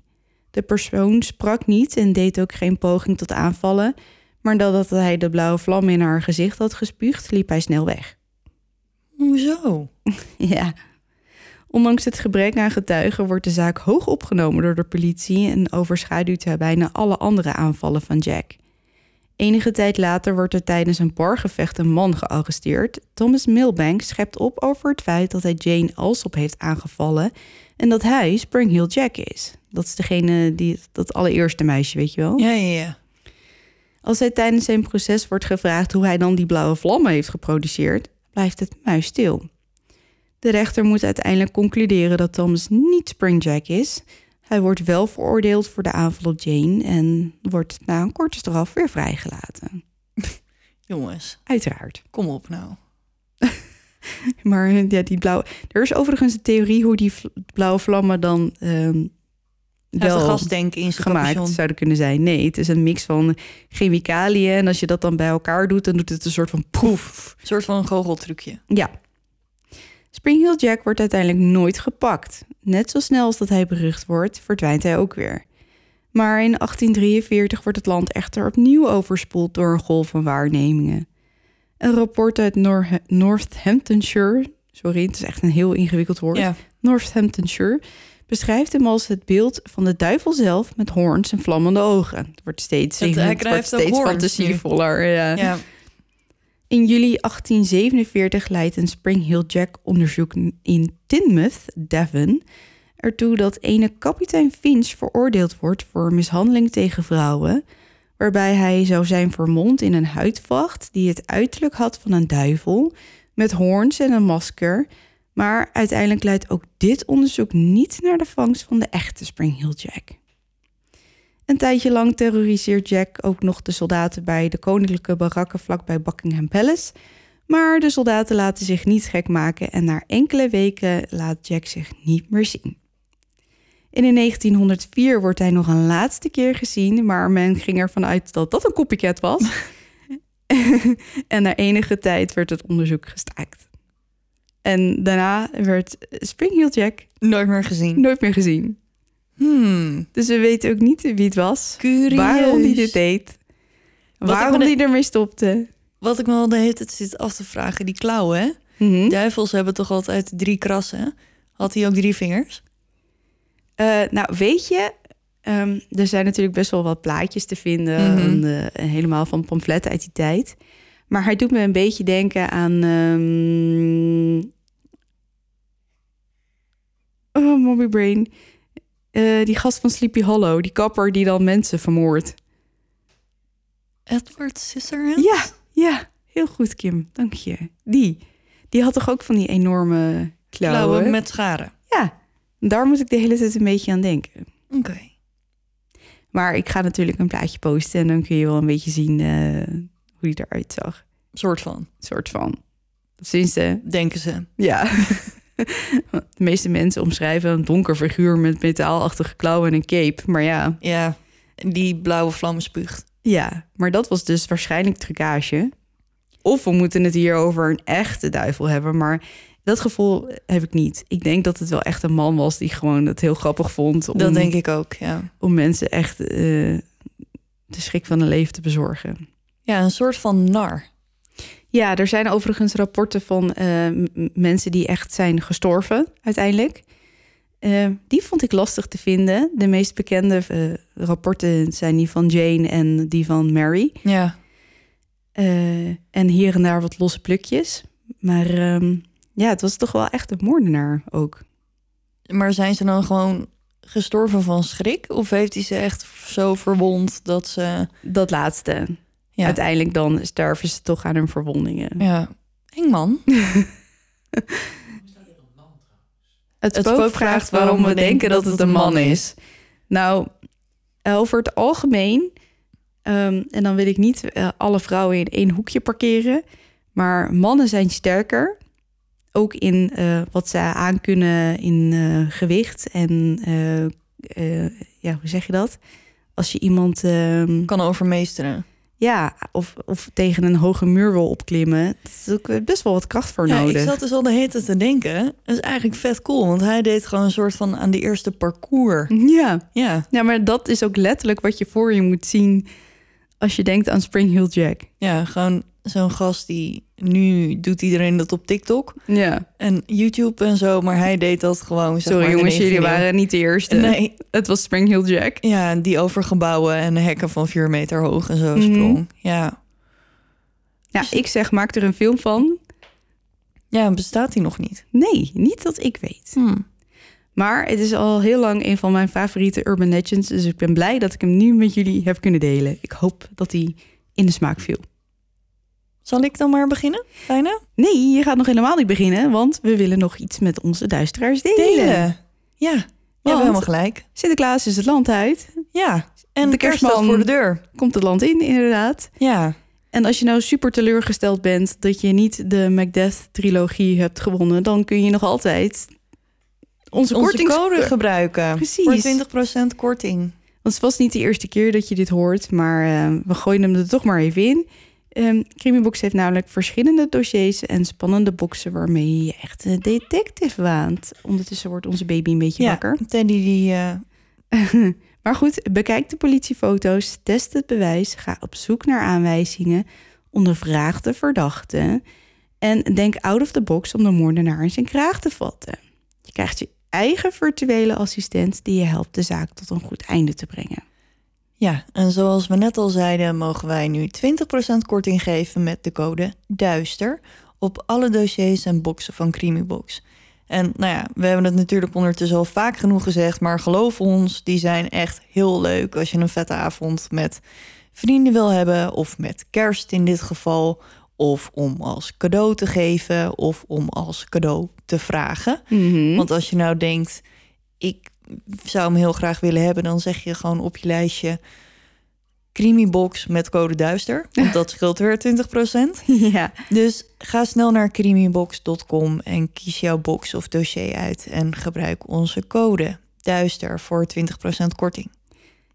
De persoon sprak niet en deed ook geen poging tot aanvallen, maar nadat hij de blauwe vlam in haar gezicht had gespuugd, liep hij snel weg. Hoezo? Ja. Ondanks het gebrek aan getuigen wordt de zaak hoog opgenomen door de politie en overschaduwt hij bijna alle andere aanvallen van Jack. Enige tijd later wordt er tijdens een bargevecht een man gearresteerd. Thomas Milbank schept op over het feit dat hij Jane Alsop heeft aangevallen en dat hij Spring Hill Jack is. Dat is degene die dat allereerste meisje, weet je wel? Ja, ja, ja. Als hij tijdens zijn proces wordt gevraagd hoe hij dan die blauwe vlammen heeft geproduceerd, blijft het muisstil. De rechter moet uiteindelijk concluderen dat Thomas niet Springjack is. Hij wordt wel veroordeeld voor de aanval op Jane en wordt na een korte straf weer vrijgelaten. Jongens, Uiteraard. kom op nou. Maar ja, die blauwe. Er is overigens een theorie hoe die blauwe vlammen dan ehm Wel gasdenken in gemaakt capuchon. zouden kunnen zijn. Nee, het is een mix van chemicaliën en als je dat dan bij elkaar doet, dan doet het een soort van proef. Een soort van een goocheltrucje. Ja. Spring Hill Jack wordt uiteindelijk nooit gepakt. Net zo snel als dat hij berucht wordt, verdwijnt hij ook weer. Maar in 1843 wordt het land echter opnieuw overspoeld door een golf van waarnemingen. Een rapport uit Nor- Northamptonshire, sorry, het is echt een heel ingewikkeld woord, Ja. Northamptonshire, beschrijft hem als het beeld van de duivel zelf met hoorns en vlammende ogen. Het wordt steeds, Het- wordt steeds hoorns fantasievoller. Ja. ja. In juli 1847 leidt een Spring Hill Jack onderzoek in Teignmouth, Devon, ertoe dat ene kapitein Finch veroordeeld wordt voor mishandeling tegen vrouwen, waarbij hij zou zijn vermomd in een huidvacht die het uiterlijk had van een duivel, met hoorns en een masker. Maar uiteindelijk leidt ook dit onderzoek niet naar de vangst van de echte Spring Hill Jack. Een tijdje lang terroriseert Jack ook nog de soldaten bij de koninklijke barakken vlakbij Buckingham Palace. Maar de soldaten laten zich niet gek maken en na enkele weken laat Jack zich niet meer zien. En in 1904 wordt hij nog een laatste keer gezien, maar men ging ervan uit dat dat een copycat was. en na enige tijd werd het onderzoek gestaakt. En daarna werd Spring Hill Jack Nooit meer gezien. nooit meer gezien. Hmm. Dus we weten ook niet wie het was. Curieus. Waarom die dit deed. Wat waarom die ermee stopte. Wat ik me al de hele tijd zit af te vragen, die klauwen, hè? Mhm. Duivels hebben toch altijd drie krassen? Had hij ook drie vingers? Eh, nou, weet je, ehm, er zijn natuurlijk best wel wat plaatjes te vinden. Mhm. en, eh, helemaal van pamfletten uit die tijd. Maar hij doet me een beetje denken aan... ehm, oh, Mommy Brain. Eh, die gast van Sleepy Hollow. Die kapper die dan mensen vermoordt. Edward Scissorhands? Ja, ja. Heel goed, Kim. Dank je. Die. Die had toch ook van die enorme klauwen? Klauwen met scharen. Ja, daar moet ik de hele tijd een beetje aan denken. Oké. Maar ik ga natuurlijk een plaatje posten en dan kun je wel een beetje zien eh, hoe die eruit zag. Soort van, soort van. Tenminste, denken ze. ja. de meeste mensen omschrijven een donker figuur met metaalachtige klauwen en een cape. Maar ja, Ja, die blauwe vlammen spuugt. ja. Maar dat was dus waarschijnlijk trucage. Of we moeten het hier over een echte duivel hebben. Maar dat gevoel heb ik niet. Ik denk dat het wel echt een man was die gewoon het heel grappig vond. Om, Dat denk ik ook, ja. om mensen echt eh, de schrik van hun leven te bezorgen. Ja, een soort van nar. Ja, er zijn overigens rapporten van eh, mensen die echt zijn gestorven uiteindelijk. Eh, die vond ik lastig te vinden. De meest bekende eh, rapporten zijn die van Jane en die van Mary. Ja. En hier en daar wat losse plukjes. Maar ehm, ja, het was toch wel echt een moordenaar ook. Maar zijn ze dan gewoon gestorven van schrik? Of heeft hij ze echt zo verwond dat ze... Dat laatste. Ja, Uiteindelijk dan sterven ze toch aan hun verwondingen. ja. eng man. Het, Het spook vraagt waarom we denken dat het een man is. Nou, over het algemeen, ehm, en dan wil ik niet eh, alle vrouwen in één hoekje parkeren, maar mannen zijn sterker. Ook in eh, wat ze aankunnen in eh, gewicht en ja, hoe zeg je dat? Als je iemand, ehm, Kan overmeesteren. Ja, of, of tegen een hoge muur wil opklimmen. Dat is ook best wel wat kracht voor Ja, nodig. ik zat dus al de hele tijd te denken. Dat is eigenlijk vet cool, want hij deed gewoon een soort van aan die eerste parcours. Ja. Ja, ja, maar dat is ook letterlijk wat je voor je moet zien als je denkt aan Spring Hill Jack. ja gewoon zo'n gast die nu doet iedereen dat op TikTok Ja. en YouTube en zo, maar hij deed dat gewoon. Zeg Sorry maar, jongens, jullie 19e eeuw. waren niet de eerste. Nee, Het was Spring Hill Jack. ja, die over gebouwen en hekken van vier meter hoog en zo Mhm. sprong. Ja. Ja, ik zeg, maak er een film van. ja, bestaat die nog niet? Nee, niet dat ik weet. Hmm. Maar het is al heel lang een van mijn favoriete urban legends. Dus ik ben blij dat ik hem nu met jullie heb kunnen delen. Ik hoop dat hij in de smaak viel. Zal ik dan maar beginnen? Bijna? Nee, je gaat nog helemaal niet beginnen, want we willen nog iets met onze duisteraars delen. Delen. Ja, je hebt Want- helemaal gelijk. Sinterklaas is het land uit, Ja, en De kerstman. voor de deur. komt het land in inderdaad. Ja, En als je nou super teleurgesteld bent dat je niet de Macbeth-trilogie hebt gewonnen, dan kun je nog altijd onze, onze code gebruiken. Precies. Voor 20% korting. Want het was niet de eerste keer dat je dit hoort, maar eh, we gooien hem er toch maar even in. Ehm Creamybox heeft namelijk verschillende dossiers en spannende boxen waarmee je echt een detective waant. Ondertussen wordt onze baby een beetje Ja, wakker. Teddy die... eh, Maar goed, bekijk de politiefoto's, test het bewijs, ga op zoek naar aanwijzingen, ondervraag de verdachte en denk out of the box om de moordenaar in zijn kraag te vatten. Je krijgt je eigen virtuele assistent die je helpt de zaak tot een goed einde te brengen. Ja, en zoals we net al zeiden... mogen wij nu 20% korting geven met de code DUISTER... op alle dossiers en boxen van Creamybox. En nou ja, we hebben het natuurlijk ondertussen al vaak genoeg gezegd... maar geloof ons, die zijn echt heel leuk... als je een vette avond met vrienden wil hebben... of met kerst in dit geval... of om als cadeau te geven... of om als cadeau te vragen... Want als je nou denkt, ik zou hem heel graag willen hebben, dan zeg je gewoon op je lijstje Creamy Box met code duister. Want dat scheelt weer 20%. Ja, Dus ga snel naar creamybox.com en kies jouw box of dossier uit en gebruik onze code duister voor 20% korting.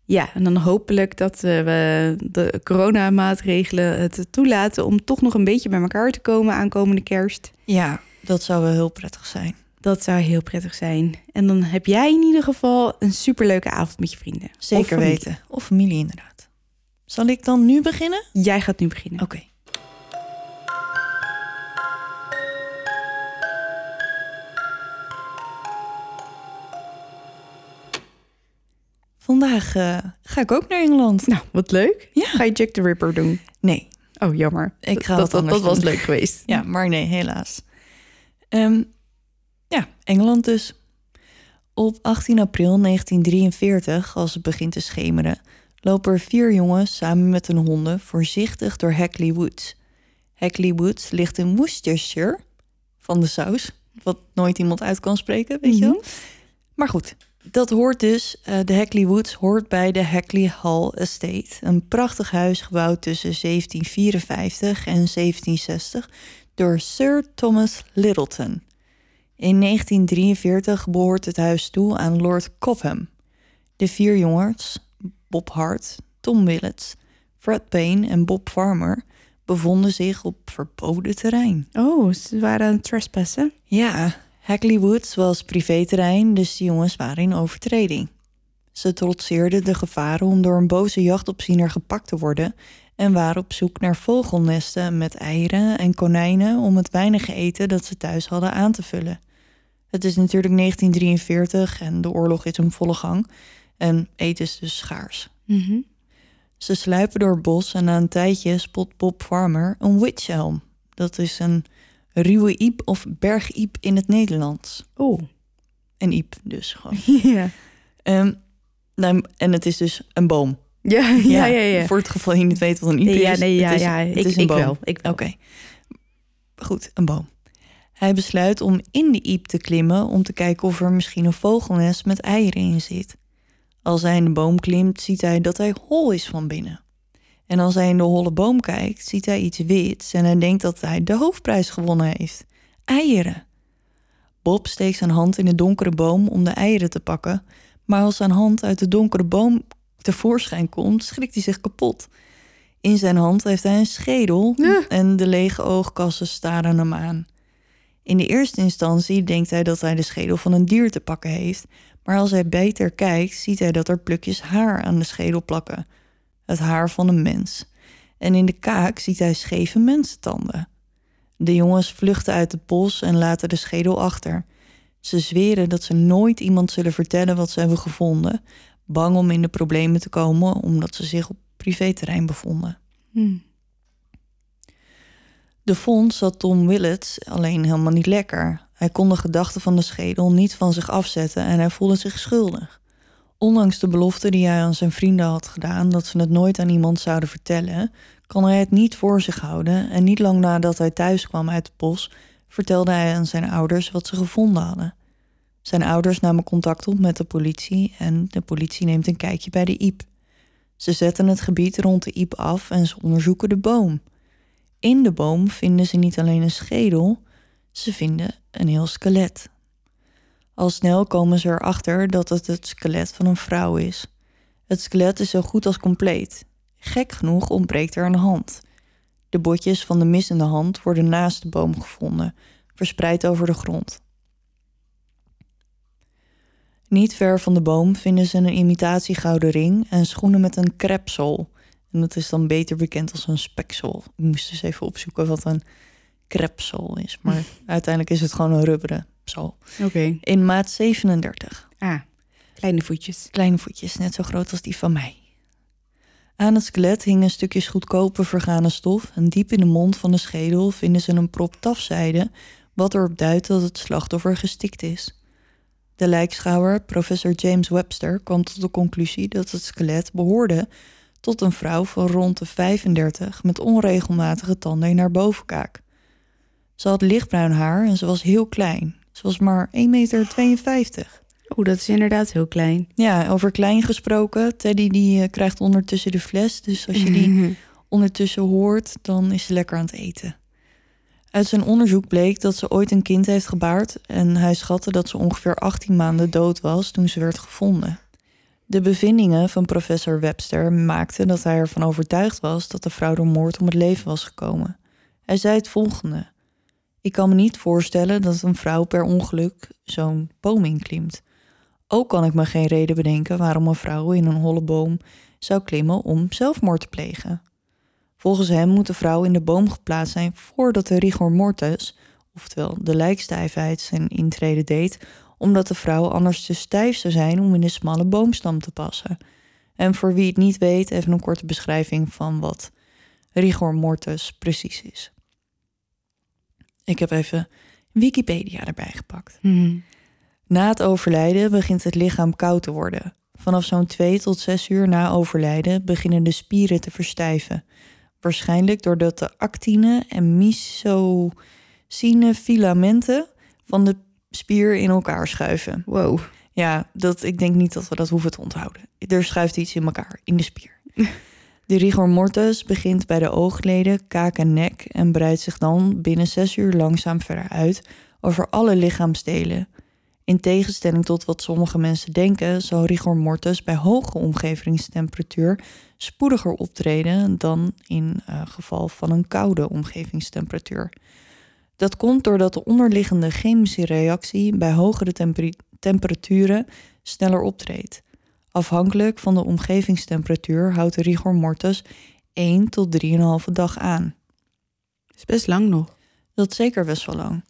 ja, en dan hopelijk dat eh, we de coronamaatregelen het toelaten om toch nog een beetje bij elkaar te komen aankomende kerst. Ja, dat zou wel heel prettig zijn. Dat zou heel prettig zijn. En dan heb jij in ieder geval een superleuke avond met je vrienden. Zeker weten. Of familie inderdaad. Zal ik dan nu beginnen? Jij gaat nu beginnen. Oké. Vandaag eh, ga ik ook naar Engeland. Nou, wat leuk. Ja. Ga je Jack the Ripper doen? Nee, Oh, jammer. Ik ga dat, dat, dat was leuk geweest. ja, maar nee, helaas. Ehm, ja, Engeland dus. Op 18 april 1943, als het begint te schemeren, lopen er vier jongens samen met hun honden voorzichtig door Hackley Woods. Hackley Woods ligt in Worcestershire, van de saus, wat nooit iemand uit kan spreken, weet je wel. Maar goed, dat hoort dus, eh, de Hackley Woods hoort bij de Hackley Hall Estate. Een prachtig huis gebouwd tussen 1754 en 1760 door Sir Thomas Littleton. In 1943 behoort het huis toe aan Lord Cobham. De vier jongens, Bob Hart, Tom Willets, Fred Payne en Bob Farmer, bevonden zich op verboden terrein. Oh, ze waren aan het trespassen. Ja, Hackley Woods was privéterrein, dus de jongens waren in overtreding. Ze trotseerden de gevaren om door een boze jachtopziener gepakt te worden en waren op zoek naar vogelnesten met eieren en konijnen om het weinige eten dat ze thuis hadden aan te vullen. Het is natuurlijk 1943 en de oorlog is in volle gang en eten is dus schaars. Mhm. Ze sluipen door het bos en na een tijdje spot Bob Farmer een witchelm. Dat is een ruwe iep of bergiep in het Nederlands. Oh. Een iep dus gewoon. Ja. Nou, en het is dus een boom. Ja, ja, ja. ja. Voor het geval je niet weet wat een iep Nee, is. ja, nee, ja, het is, ja. het Ik, boom. wel. Ik wel. Oké. Goed, een boom. Hij besluit om in de iep te klimmen om te kijken of er misschien een vogelnest met eieren in zit. Als hij in de boom klimt, ziet hij dat hij hol is van binnen. En als hij in de holle boom kijkt, ziet hij iets wits en hij denkt dat hij de hoofdprijs gewonnen heeft. Eieren. Bob steekt zijn hand in de donkere boom om de eieren te pakken, maar als zijn hand uit de donkere boom tevoorschijn komt, schrikt hij zich kapot. In zijn hand heeft hij een schedel Ja. en de lege oogkassen staren hem aan. In de eerste instantie denkt hij dat hij de schedel van een dier te pakken heeft, maar als hij beter kijkt, ziet hij dat er plukjes haar aan de schedel plakken. Het haar van een mens. En in de kaak ziet hij scheve mensentanden. De jongens vluchten uit het bos en laten de schedel achter. Ze zweren dat ze nooit iemand zullen vertellen wat ze hebben gevonden, bang om in de problemen te komen omdat ze zich op privéterrein bevonden. Hm. De vondst zat Tom Willets alleen helemaal niet lekker. Hij kon de gedachte van de schedel niet van zich afzetten en hij voelde zich schuldig. Ondanks de belofte die hij aan zijn vrienden had gedaan dat ze het nooit aan iemand zouden vertellen, kon hij het niet voor zich houden en niet lang nadat hij thuis kwam uit het bos, vertelde hij aan zijn ouders wat ze gevonden hadden. Zijn ouders namen contact op met de politie en de politie neemt een kijkje bij de Iep. Ze zetten het gebied rond de Iep af en ze onderzoeken de boom. In de boom vinden ze niet alleen een schedel, ze vinden een heel skelet. Al snel komen ze erachter dat het het skelet van een vrouw is. Het skelet is zo goed als compleet. Gek genoeg ontbreekt er een hand. De botjes van de missende hand worden naast de boom gevonden, verspreid over de grond. Niet ver van de boom vinden ze een imitatie gouden ring en schoenen met een krepsel. En dat is dan beter bekend als een speksel. Ik moest dus even opzoeken wat een krepsel is. Maar uiteindelijk is het gewoon een rubberen zool. Oké. In maat 37. Ah, kleine voetjes. Kleine voetjes, net zo groot als die van mij. Aan het skelet hingen stukjes goedkope vergane stof... en diep in de mond van de schedel vinden ze een prop tafzijde... wat erop duidt dat het slachtoffer gestikt is. De lijkschouwer, professor James Webster, kwam tot de conclusie... dat het skelet behoorde tot een vrouw van rond de 35... met onregelmatige tanden in haar bovenkaak. Ze had lichtbruin haar en ze was heel klein. Ze was maar 1,52 meter. Oh, dat is inderdaad heel klein. Ja, over klein gesproken. Teddy die eh, krijgt ondertussen de fles. Dus als je die ondertussen hoort, dan is ze lekker aan het eten. Uit zijn onderzoek bleek dat ze ooit een kind heeft gebaard. En hij schatte dat ze ongeveer 18 maanden dood was toen ze werd gevonden. De bevindingen van professor Webster maakten dat hij ervan overtuigd was dat de vrouw door moord om het leven was gekomen. Hij zei het volgende. Ik kan me niet voorstellen dat een vrouw per ongeluk zo'n boom inklimt. Ook kan ik me geen reden bedenken waarom een vrouw in een holle boom zou klimmen om zelfmoord te plegen. Volgens hem moet de vrouw in de boom geplaatst zijn voordat de rigor mortis, oftewel de lijkstijfheid, zijn intrede deed, omdat de vrouw anders te stijf zou zijn om in de smalle boomstam te passen. En voor wie het niet weet, even een korte beschrijving van wat rigor mortis precies is. Ik heb even Wikipedia erbij gepakt. Hm. Na het overlijden begint het lichaam koud te worden. Vanaf zo'n 2 tot 6 uur na overlijden beginnen de spieren te verstijven. Waarschijnlijk doordat de actine en mysocine filamenten van de spier in elkaar schuiven. Wow. Ja, dat, ik denk niet dat we dat hoeven te onthouden. Er schuift iets in elkaar, in de spier. De rigor mortis begint bij de oogleden, kaak en nek en breidt zich dan binnen zes uur langzaam verder uit over alle lichaamsdelen. In tegenstelling tot wat sommige mensen denken, zal rigor mortis bij hoge omgevingstemperatuur spoediger optreden dan in uh, geval van een koude omgevingstemperatuur. Dat komt doordat de onderliggende chemische reactie bij hogere temper temperaturen sneller optreedt. Afhankelijk van de omgevingstemperatuur houdt de rigor mortis 1 tot 3,5 dag aan. Dat is best lang nog. Dat is zeker best wel lang.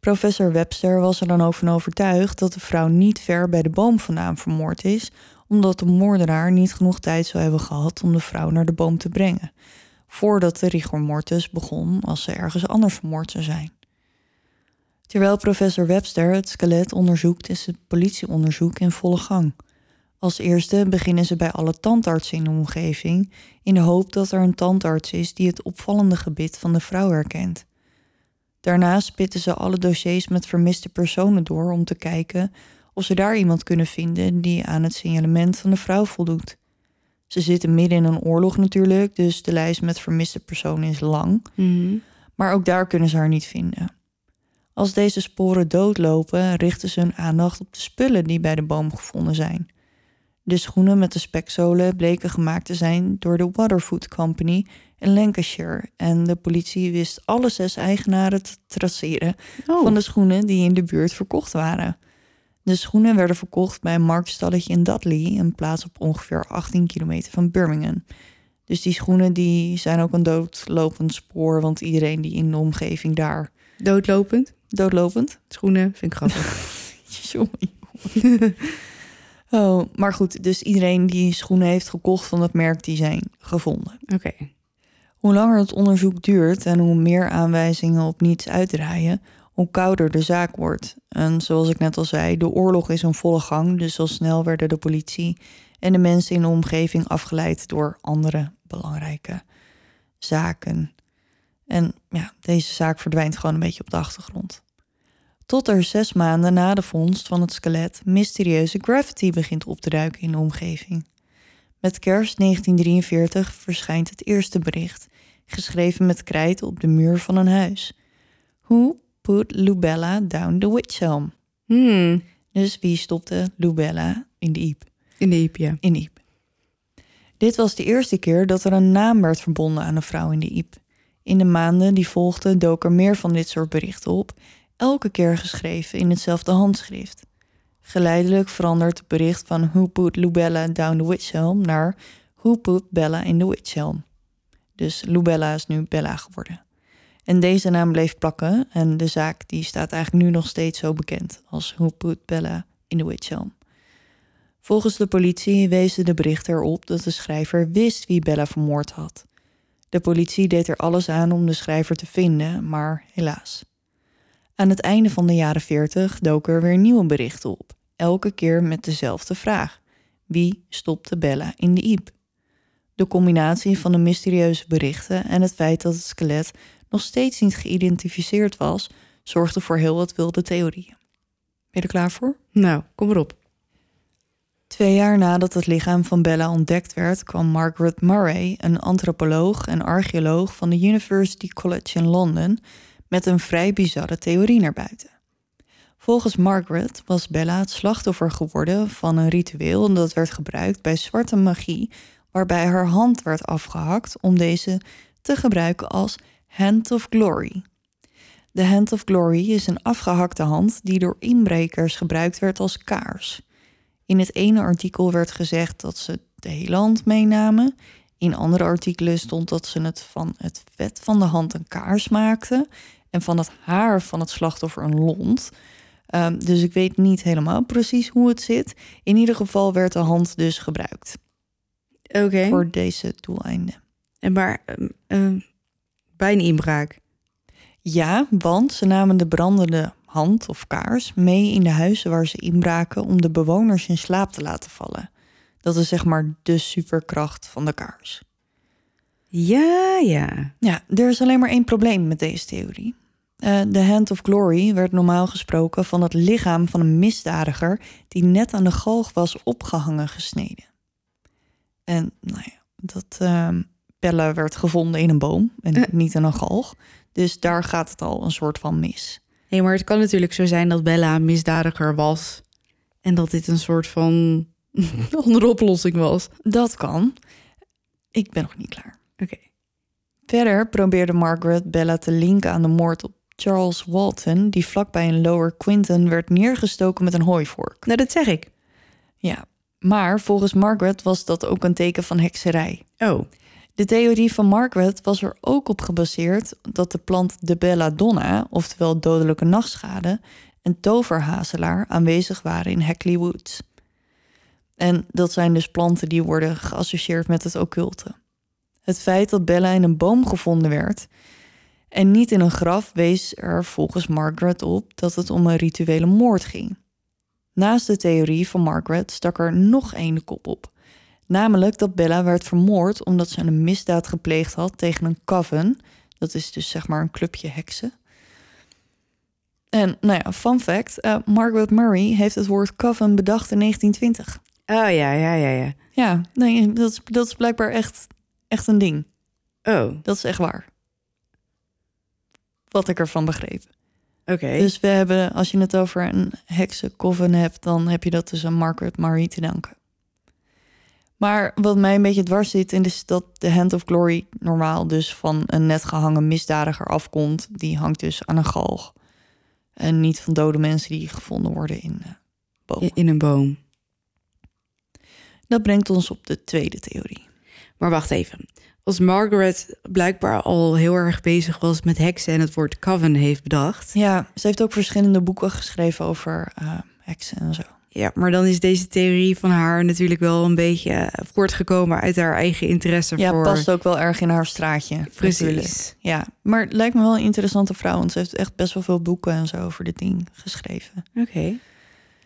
Professor Webster was er dan ook van overtuigd dat de vrouw niet ver bij de boom vandaan vermoord is, omdat de moordenaar niet genoeg tijd zou hebben gehad om de vrouw naar de boom te brengen, voordat de rigor mortis begon als ze ergens anders vermoord zou zijn. Terwijl professor Webster het skelet onderzoekt, is het politieonderzoek in volle gang. Als eerste beginnen ze bij alle tandartsen in de omgeving, in de hoop dat er een tandarts is die het opvallende gebit van de vrouw herkent. Daarna spitten ze alle dossiers met vermiste personen door om te kijken of ze daar iemand kunnen vinden die aan het signalement van de vrouw voldoet. Ze zitten midden in een oorlog natuurlijk, dus de lijst met vermiste personen is lang, Hm. maar ook daar kunnen ze haar niet vinden. Als deze sporen doodlopen, richten ze hun aandacht op de spullen die bij de boom gevonden zijn. De schoenen met de spekzolen bleken gemaakt te zijn door de Waterfoot Company in Lancashire. En de politie wist alle zes eigenaren te traceren Oh, van de schoenen die in de buurt verkocht waren. De schoenen werden verkocht bij een marktstalletje in Dudley, een plaats op ongeveer 18 kilometer van Birmingham. Dus die schoenen die zijn ook een doodlopend spoor, want iedereen die in de omgeving daar doodlopend. doodlopend. Schoenen, vind ik grappig. Oh, maar goed, dus iedereen die schoenen heeft gekocht van dat merk, die zijn gevonden. Oké. Hoe langer het onderzoek duurt en hoe meer aanwijzingen op niets uitdraaien, hoe kouder de zaak wordt. En zoals ik net al zei, de oorlog is in volle gang, dus al snel werden de politie en de mensen in de omgeving afgeleid door andere belangrijke zaken. En ja, deze zaak verdwijnt gewoon een beetje op de achtergrond. Tot er zes maanden na de vondst van het skelet mysterieuze graffiti begint op te duiken in de omgeving. Met kerst 1943 verschijnt het eerste bericht, geschreven met krijt op de muur van een huis. Who put Lubella down the witch helm? Hmm. Dus wie stopte Lubella in de iep? In de iep, ja. In de iep. Dit was de eerste keer dat er een naam werd verbonden aan een vrouw in de iep. In de maanden die volgden dook er meer van dit soort berichten op, elke keer geschreven in hetzelfde handschrift. Geleidelijk verandert het bericht van Who put Lubella down the witch helm naar Who put Bella in the witch helm. Dus Lubella is nu Bella geworden. En deze naam bleef plakken en de zaak die staat eigenlijk nu nog steeds zo bekend als Who put Bella in the witch helm. Volgens de politie wezen de berichten erop dat de schrijver wist wie Bella vermoord had. De politie deed er alles aan om de schrijver te vinden, maar helaas. Aan het einde van de jaren 40 doken er weer nieuwe berichten op, elke keer met dezelfde vraag: wie stopte Bella in de iep? De combinatie van de mysterieuze berichten en het feit dat het skelet nog steeds niet geïdentificeerd was, zorgde voor heel wat wilde theorieën. Ben je er klaar voor? Nou, kom erop. Twee jaar nadat het lichaam van Bella ontdekt werd, kwam Margaret Murray, een antropoloog en archeoloog van de University College in Londen, met een vrij bizarre theorie naar buiten. Volgens Margaret was Bella het slachtoffer geworden van een ritueel dat werd gebruikt bij zwarte magie, waarbij haar hand werd afgehakt om deze te gebruiken als Hand of Glory. De Hand of Glory is een afgehakte hand die door inbrekers gebruikt werd als kaars. In het ene artikel werd gezegd dat ze de hele hand meenamen. In andere artikelen stond dat ze het van het vet van de hand een kaars maakten. En van het haar van het slachtoffer een lont. Um, dus ik weet niet helemaal precies hoe het zit. In ieder geval werd de hand dus gebruikt Oké. voor deze doeleinden. En maar um, um, bij een inbraak. Ja, want ze namen de brandende hand of kaars mee in de huizen waar ze inbraken om de bewoners in slaap te laten vallen. Dat is zeg maar de superkracht van de kaars. Ja, ja. Ja, er is alleen maar één probleem met deze theorie. Uh, de Hand of Glory werd normaal gesproken van het lichaam van een misdadiger die net aan de galg was opgehangen gesneden. En nou ja, dat uh, Bella werd gevonden in een boom en niet aan een galg. Dus daar gaat het al een soort van mis. Nee, maar het kan natuurlijk zo zijn dat Bella misdadiger was. En dat dit een soort van andere oplossing was. Dat kan. Ik ben nog niet klaar. Oké. Okay. Verder probeerde Margaret Bella te linken aan de moord op Charles Walton, die vlakbij een Lower Quinton werd neergestoken met een hooivork. Nou, dat zeg ik. Ja, maar volgens Margaret was dat ook een teken van hekserij. Oh. De theorie van Margaret was er ook op gebaseerd dat de plant de belladonna, oftewel dodelijke nachtschade, en toverhazelaar aanwezig waren in Hackley Woods. En dat zijn dus planten die worden geassocieerd met het occulte. Het feit dat Bella in een boom gevonden werd en niet in een graf wees er volgens Margaret op dat het om een rituele moord ging. Naast de theorie van Margaret stak er nog één kop op. Namelijk dat Bella werd vermoord omdat ze een misdaad gepleegd had tegen een coven. Dat is dus zeg maar een clubje heksen. En nou ja, fun fact: uh, Margaret Murray heeft het woord coven bedacht in 1920. Oh ja, ja, ja, ja. Ja, nee, dat is, dat is blijkbaar echt, echt een ding. Oh. Dat is echt waar. Wat ik ervan begreep. Oké. Okay. Dus we hebben, als je het over een heksencoven hebt, dan heb je dat dus aan Margaret Murray te danken. Maar wat mij een beetje dwars zit, is dat de Hand of Glory normaal dus van een net gehangen misdadiger afkomt. Die hangt dus aan een galg. En niet van dode mensen die gevonden worden in uh, bomen. In een boom. Dat brengt ons op de tweede theorie. Maar wacht even. Als Margaret blijkbaar al heel erg bezig was met heksen en het woord coven heeft bedacht. Ja, ze heeft ook verschillende boeken geschreven over uh, heksen en zo. Ja, maar dan is deze theorie van haar natuurlijk wel een beetje voortgekomen uit haar eigen interesse ja, voor... past ook wel erg in haar straatje. Precies. Natuurlijk. Ja, maar het lijkt me wel een interessante vrouw, want ze heeft echt best wel veel boeken en zo over dit ding geschreven. Oké.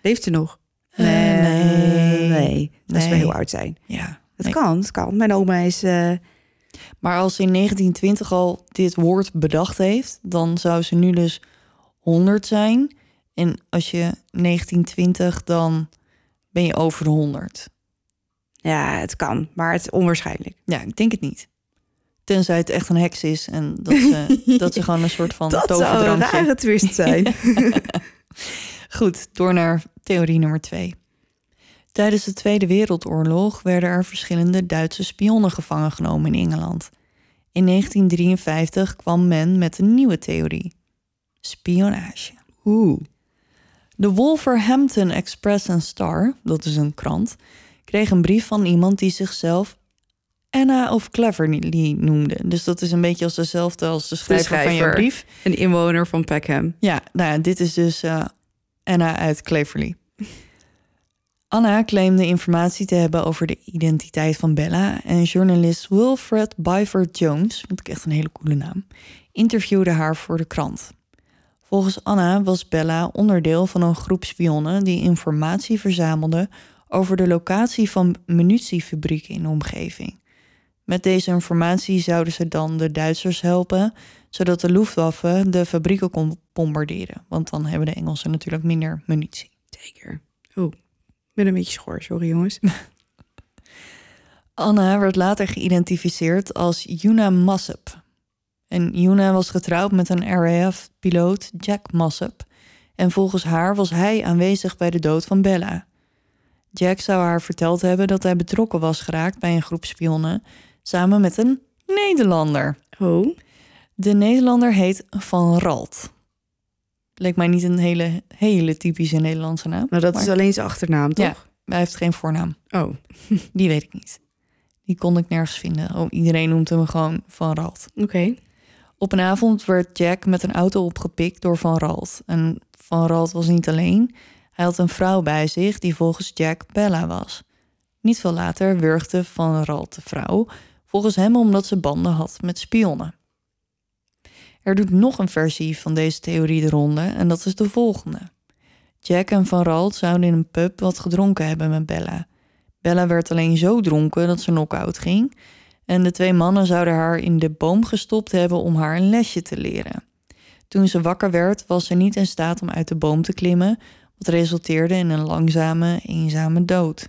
Leeft ze nog? Uh, nee. nee. Dat is Nee. wel heel oud zijn. Ja, Het nee. kan, het kan. Mijn oma is... eh, Maar als ze in 1920 al dit woord bedacht heeft, dan zou ze nu dus 100 zijn. En als je 1920, dan ben je over de 100. ja, het kan, maar het is onwaarschijnlijk. Ja, ik denk het niet. Tenzij het echt een heks is en dat ze, dat ze gewoon een soort van Dat zou een toverdrankje... rare twist zijn. Goed, door naar theorie nummer twee. Tijdens de Tweede Wereldoorlog werden er verschillende Duitse spionnen gevangen genomen in Engeland. In 1953 kwam men met een nieuwe theorie: spionage. Oeh. De Wolverhampton Express and Star, dat is een krant, kreeg een brief van iemand die zichzelf Anna of Cleverly noemde. Dus dat is een beetje als dezelfde als de schrijver, van je brief. Een inwoner van Peckham. Ja, nou ja, dit is dus eh, Anna uit Cleverly. Anna claimde informatie te hebben over de identiteit van Bella en journalist Wilfred Byford Jones, vind ik echt een hele coole naam, interviewde haar voor de krant. Volgens Anna was Bella onderdeel van een groep spionnen die informatie verzamelde over de locatie van munitiefabrieken in de omgeving. Met deze informatie zouden ze dan de Duitsers helpen, zodat de Luftwaffe de fabrieken kon bombarderen. Want dan hebben de Engelsen natuurlijk minder munitie. Zeker. Oeh, ik ben een beetje schor, sorry jongens. Anna werd later geïdentificeerd als Yuna Massep. En Yuna was getrouwd met een RAF-piloot Jack Massep. En volgens haar was hij aanwezig bij de dood van Bella. Jack zou haar verteld hebben dat hij betrokken was geraakt bij een groep spionnen samen met een Nederlander. Oh, De Nederlander heet Van Ralt. Leek mij niet een hele, hele typische Nederlandse naam. nou dat maar is alleen zijn achternaam, toch? Ja. Hij heeft geen voornaam. Oh, Die weet ik niet. Die kon ik nergens vinden. Oh, iedereen noemt hem gewoon Van Ralt. oké. Op een avond werd Jack met een auto opgepikt door Van Ralt. En Van Ralt was niet alleen. Hij had een vrouw bij zich die volgens Jack Bella was. Niet veel later wurgde Van Ralt de vrouw, volgens hem omdat ze banden had met spionnen. Er doet nog een versie van deze theorie de ronde en dat is de volgende. Jack en Van Ralt zouden in een pub wat gedronken hebben met Bella. Bella werd alleen zo dronken dat ze knock-out ging. En de twee mannen zouden haar in de boom gestopt hebben om haar een lesje te leren. Toen ze wakker werd, was ze niet in staat om uit de boom te klimmen, wat resulteerde in een langzame, eenzame dood.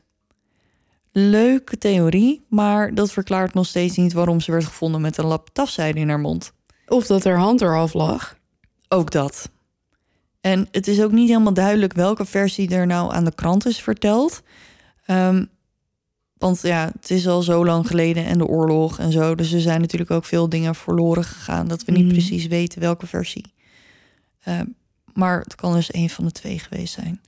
Leuke theorie, maar dat verklaart nog steeds niet waarom ze werd gevonden met een lap tafzijde in haar mond. Of dat haar hand eraf lag. Ook dat. En het is ook niet helemaal duidelijk welke versie er nou aan de krant is verteld. Ehm, want ja, het is al zo lang geleden en de oorlog en zo. Dus er zijn natuurlijk ook veel dingen verloren gegaan. Dat we niet Mhm. precies weten welke versie. Ehm, maar het kan dus een van de twee geweest zijn.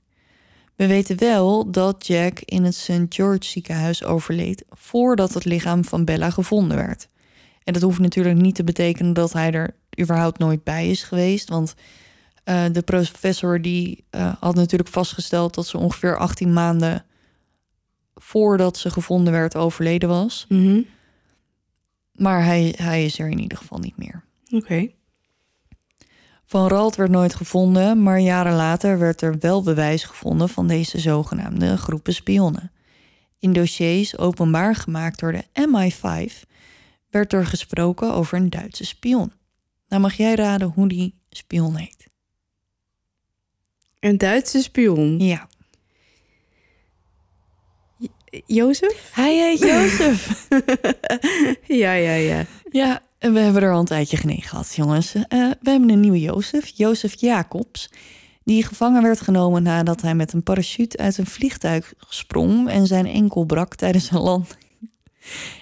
We weten wel dat Jack in het St. George ziekenhuis overleed voordat het lichaam van Bella gevonden werd. En dat hoeft natuurlijk niet te betekenen dat hij er überhaupt nooit bij is geweest. Want eh, de professor die eh, had natuurlijk vastgesteld dat ze ongeveer 18 maanden voordat ze gevonden werd overleden was. Mhm. Maar hij, hij is er in ieder geval niet meer. Oké. Van Ralt werd nooit gevonden, maar jaren later werd er wel bewijs gevonden van deze zogenaamde groepen spionnen. In dossiers openbaar gemaakt door de MI5 werd er gesproken over een Duitse spion. Nou mag jij raden hoe die spion heet. Een Duitse spion. Ja. Jozef? Hij heet Jozef. ja, ja, ja. ja, en we hebben er al een tijdje geen gehad, jongens. Eh, we hebben een nieuwe Jozef, Jozef Jacobs. Die gevangen werd genomen nadat hij met een parachute uit een vliegtuig sprong en zijn enkel brak tijdens een landing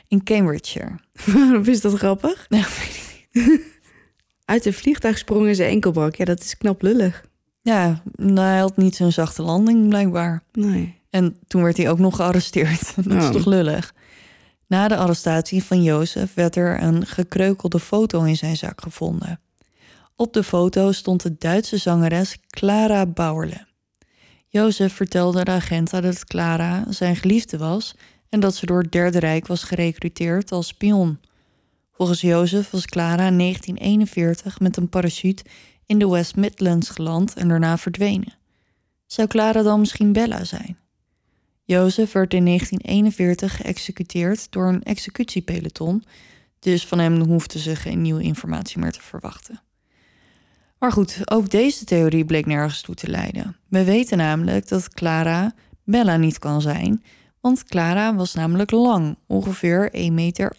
in Cambridgeshire. Waarom is dat grappig? Ja, Uit een vliegtuig sprong in zijn enkelbak. Ja, dat is knap lullig. Ja, nou, hij had niet zo'n zachte landing blijkbaar. Nee. En toen werd hij ook nog gearresteerd. Dat is Oh. toch lullig? Na de arrestatie van Jozef werd er een gekreukelde foto in zijn zak gevonden. Op de foto stond de Duitse zangeres Clara Bauerle. Jozef vertelde de agenten dat Clara zijn geliefde was en dat ze door het Derde Rijk was gerecruiteerd als spion. Volgens Jozef was Clara in 1941 met een parachute in de West Midlands geland en daarna verdwenen. Zou Clara dan misschien Bella zijn? Jozef werd in 1941 geëxecuteerd door een executiepeloton, dus van hem hoefden ze geen nieuwe informatie meer te verwachten. Maar goed, ook deze theorie bleek nergens toe te leiden. We weten namelijk dat Clara Bella niet kan zijn, want Clara was namelijk lang, ongeveer 1,78 meter.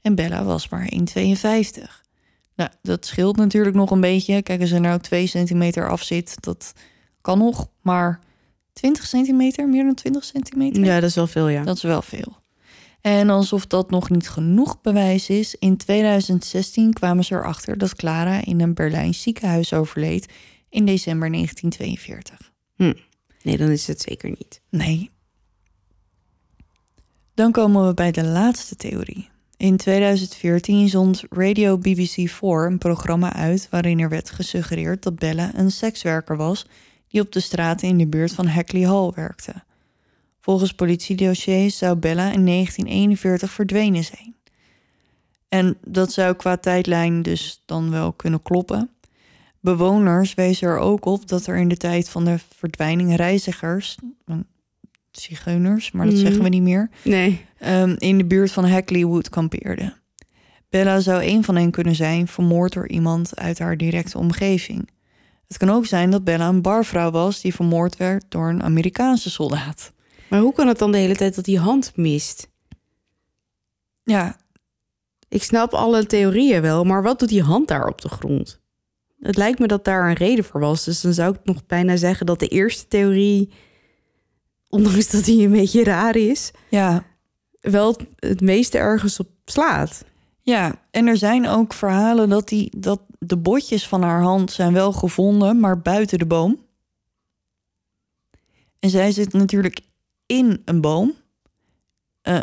En Bella was maar 1,52. Nou, dat scheelt natuurlijk nog een beetje. Kijk, als er nou 2 centimeter af zit, dat kan nog. Maar 20 centimeter, meer dan 20 centimeter? Ja, dat is wel veel, ja. Dat is wel veel. En alsof dat nog niet genoeg bewijs is, in 2016 kwamen ze erachter dat Clara in een Berlijns ziekenhuis overleed in december 1942. Nee, dan is het zeker niet. Nee. Dan komen we bij de laatste theorie. In 2014 zond Radio BBC 4 een programma uit waarin er werd gesuggereerd dat Bella een sekswerker was die op de straten in de buurt van Hackley Hall werkte. Volgens politiedossiers zou Bella in 1941 verdwenen zijn. En dat zou qua tijdlijn dus dan wel kunnen kloppen. Bewoners wezen er ook op dat er in de tijd van de verdwijning reizigers, mm, zigeuners, maar dat Mhm. zeggen we niet meer, Nee. ehm, in de buurt van Hackleywood kampeerden. Bella zou een van hen kunnen zijn, vermoord door iemand uit haar directe omgeving. Het kan ook zijn dat Bella een barvrouw was die vermoord werd door een Amerikaanse soldaat. Maar hoe kan het dan de hele tijd dat die hand mist? Ja, Ik snap alle theorieën wel, maar wat doet die hand daar op de grond? Het lijkt me dat daar een reden voor was. Dus dan zou ik nog bijna zeggen dat de eerste theorie, ondanks dat die een beetje raar is, ja, wel het meeste ergens op slaat. ja. En er zijn ook verhalen dat, die, dat de botjes van haar hand zijn wel gevonden, maar buiten de boom. En zij zit natuurlijk in een boom. Eh,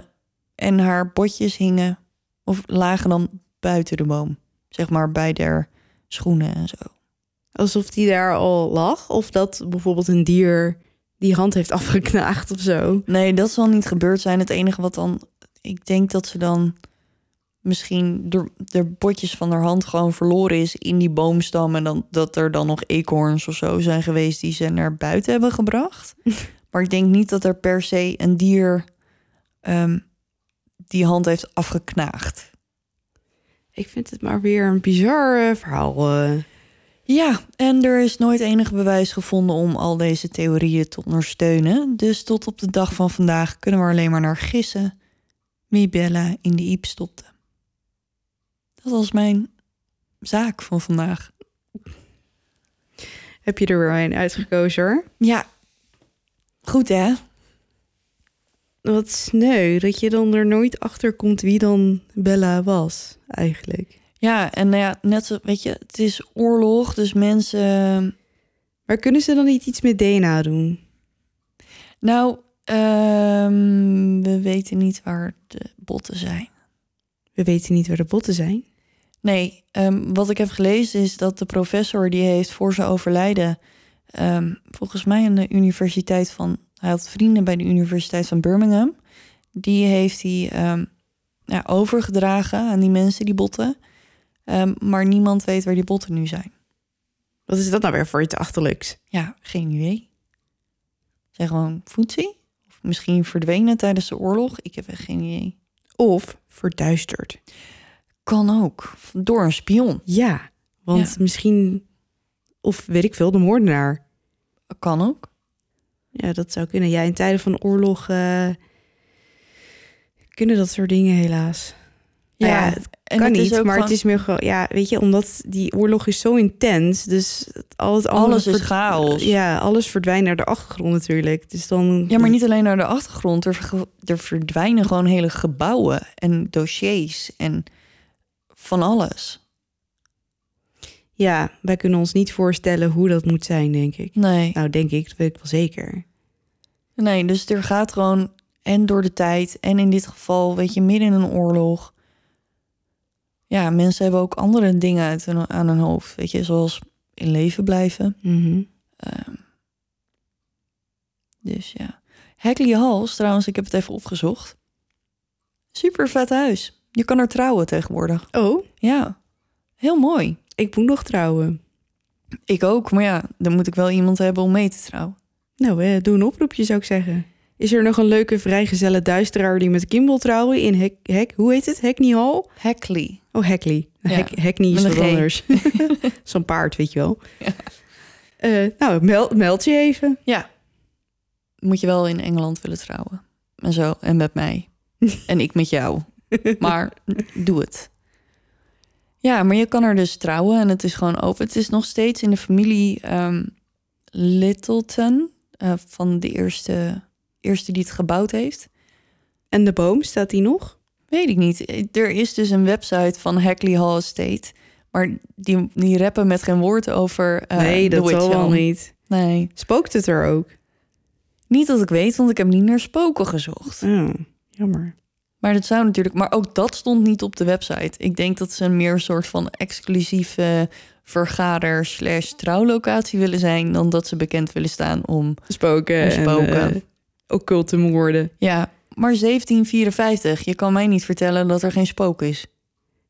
en haar botjes hingen of lagen dan buiten de boom. Zeg maar bij der schoenen en zo. Alsof die daar al lag. Of dat bijvoorbeeld een dier die hand heeft afgeknaagd of zo. Nee, dat zal niet gebeurd zijn. Het enige wat dan... Ik denk dat ze dan misschien de, de botjes van haar hand gewoon verloren is in die boomstam. En dan, dat er dan nog eekhoorns of zo zijn geweest die ze naar buiten hebben gebracht. maar ik denk niet dat er per se een dier ehm, die hand heeft afgeknaagd. Ik vind het maar weer een bizar eh, verhaal. eh. Ja, en er is nooit enig bewijs gevonden om al deze theorieën te ondersteunen. Dus tot op de dag van vandaag kunnen we alleen maar naar gissen wie Bella in de iep stopte. Dat was mijn zaak van vandaag. Heb je er weer een uitgekozen hoor? Ja, goed hè? Wat sneu dat je dan er nooit achter komt wie dan Bella was, eigenlijk. Ja, en nou ja, net zo, weet je, het is oorlog, dus mensen... Maar kunnen ze dan niet iets met DNA doen? Nou, ehm, we weten niet waar de botten zijn. We weten niet waar de botten zijn. Nee, ehm, wat ik heb gelezen is dat de professor die heeft voor zijn overlijden, ehm, volgens mij aan de universiteit van, hij had vrienden bij de universiteit van Birmingham, die heeft hij ehm, ja, overgedragen aan die mensen die botten, maar niemand weet waar die botten nu zijn. Wat is dat nou weer voor iets achterlijks? Ja, geen idee. Zijn gewoon voetzie? Of misschien verdwenen tijdens de oorlog? Ik heb echt geen idee. Of verduisterd. Kan ook. Door een spion. Ja, want misschien... Of weet ik veel, de moordenaar. Kan ook. Ja, dat zou kunnen. Ja, in tijden van oorlog... eh, kunnen dat soort dingen helaas. Ja, Nou ja, het- En kan het niet, maar gewoon- het is meer gewoon... Ja, weet je, omdat die oorlog is zo intens. Dus al het alles is chaos. Ja, alles verdwijnt naar de achtergrond natuurlijk. Dus dan... Ja, maar niet alleen naar de achtergrond. Er, er verdwijnen gewoon hele gebouwen en dossiers en van alles. Ja, wij kunnen ons niet voorstellen hoe dat moet zijn, denk ik. Nee, Nou, denk ik, dat weet ik wel zeker. nee, dus er gaat gewoon en door de tijd en in dit geval, weet je, midden in een oorlog. Ja, mensen hebben ook andere dingen uit hun, aan hun hoofd, weet je, zoals in leven blijven. Mhm. Ehm, dus ja. Hackley Halls, trouwens, ik heb het even opgezocht. Super vet huis. Je kan er trouwen tegenwoordig. Oh, Ja, heel mooi. ik moet nog trouwen. Ik ook, maar ja, dan moet ik wel iemand hebben om mee te trouwen. Nou, eh, doe een oproepje, zou ik zeggen. Is er nog een leuke vrijgezelle duisteraar die met Kim wil trouwen in Hek... Hek hoe heet het? Hackney Hall? Hackley. Oh, Hackley. Ja, Hack, Hackney is wat anders. Zo'n paard, weet je wel. Ja. Eh, nou, meld, meld je even. Ja. Moet je wel in Engeland willen trouwen. En zo, en met mij. en ik met jou. Maar doe het. Ja, maar je kan er dus trouwen en het is gewoon open. Het is nog steeds in de familie ehm, Littleton. eh, van de eerste, eerste die het gebouwd heeft. En de boom, staat die nog? Weet ik niet. Er is dus een website van Hackley Hall Estate. Maar die, die rappen met geen woord over eh nee, dat zal wel niet. Nee, Spookt het er ook? niet dat ik weet, want ik heb niet naar spoken gezocht. Oh, jammer. Maar dat zou natuurlijk, maar ook dat stond niet op de website. Ik denk dat ze een meer soort van exclusieve vergader slash trouwlocatie willen zijn dan dat ze bekend willen staan om. Spoken, Om spoken. en uh, occulte moorden. Ja, maar 1754. Je kan mij niet vertellen dat er geen spook is.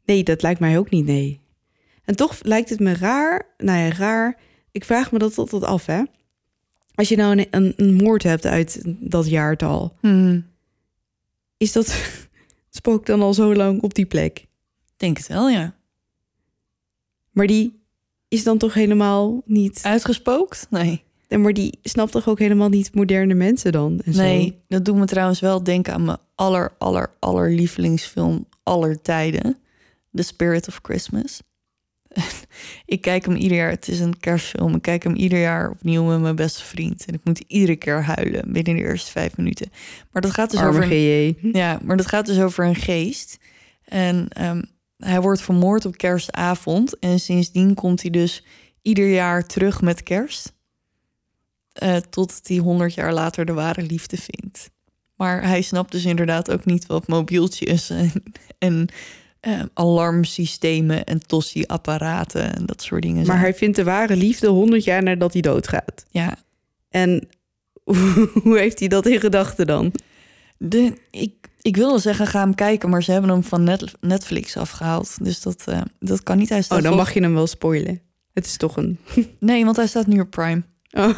Nee, dat lijkt mij ook niet, nee. En toch lijkt het me raar, nou ja, raar. Ik vraag me dat altijd af, hè. Als je nou een, een, een moord hebt uit dat jaartal, Hmm, is dat spook dan al zo lang op die plek? denk het wel, ja. Maar die is dan toch helemaal niet... Uitgespookt? Nee. En maar die snapt toch ook helemaal niet moderne mensen dan? En zo? Nee, dat doet me trouwens wel denken aan mijn aller, aller, aller lievelingsfilm aller tijden. The Spirit of Christmas. ik kijk hem ieder jaar, het is een kerstfilm. Ik kijk hem ieder jaar opnieuw met mijn beste vriend. En ik moet iedere keer huilen binnen de eerste vijf minuten. Maar dat gaat dus Arme over... een-. Ja, maar dat gaat dus over een geest. En ehm, hij wordt vermoord op kerstavond. En sindsdien komt hij dus ieder jaar terug met kerst. Eh totdat hij honderd jaar later de ware liefde vindt. Maar hij snapt dus inderdaad ook niet wat mobieltjes en, en eh, alarmsystemen en tossie-apparaten en dat soort dingen Maar zijn. hij vindt de ware liefde honderd jaar nadat hij doodgaat. Ja, En hoe heeft hij dat in gedachten dan? de, ik, ik wilde zeggen ga hem kijken, maar ze hebben hem van Net- Netflix afgehaald. Dus dat, eh, dat kan niet. Hij staat Oh, dan mag je hem wel spoilen. Het is toch een... Nee, want hij staat nu op Prime. Oh.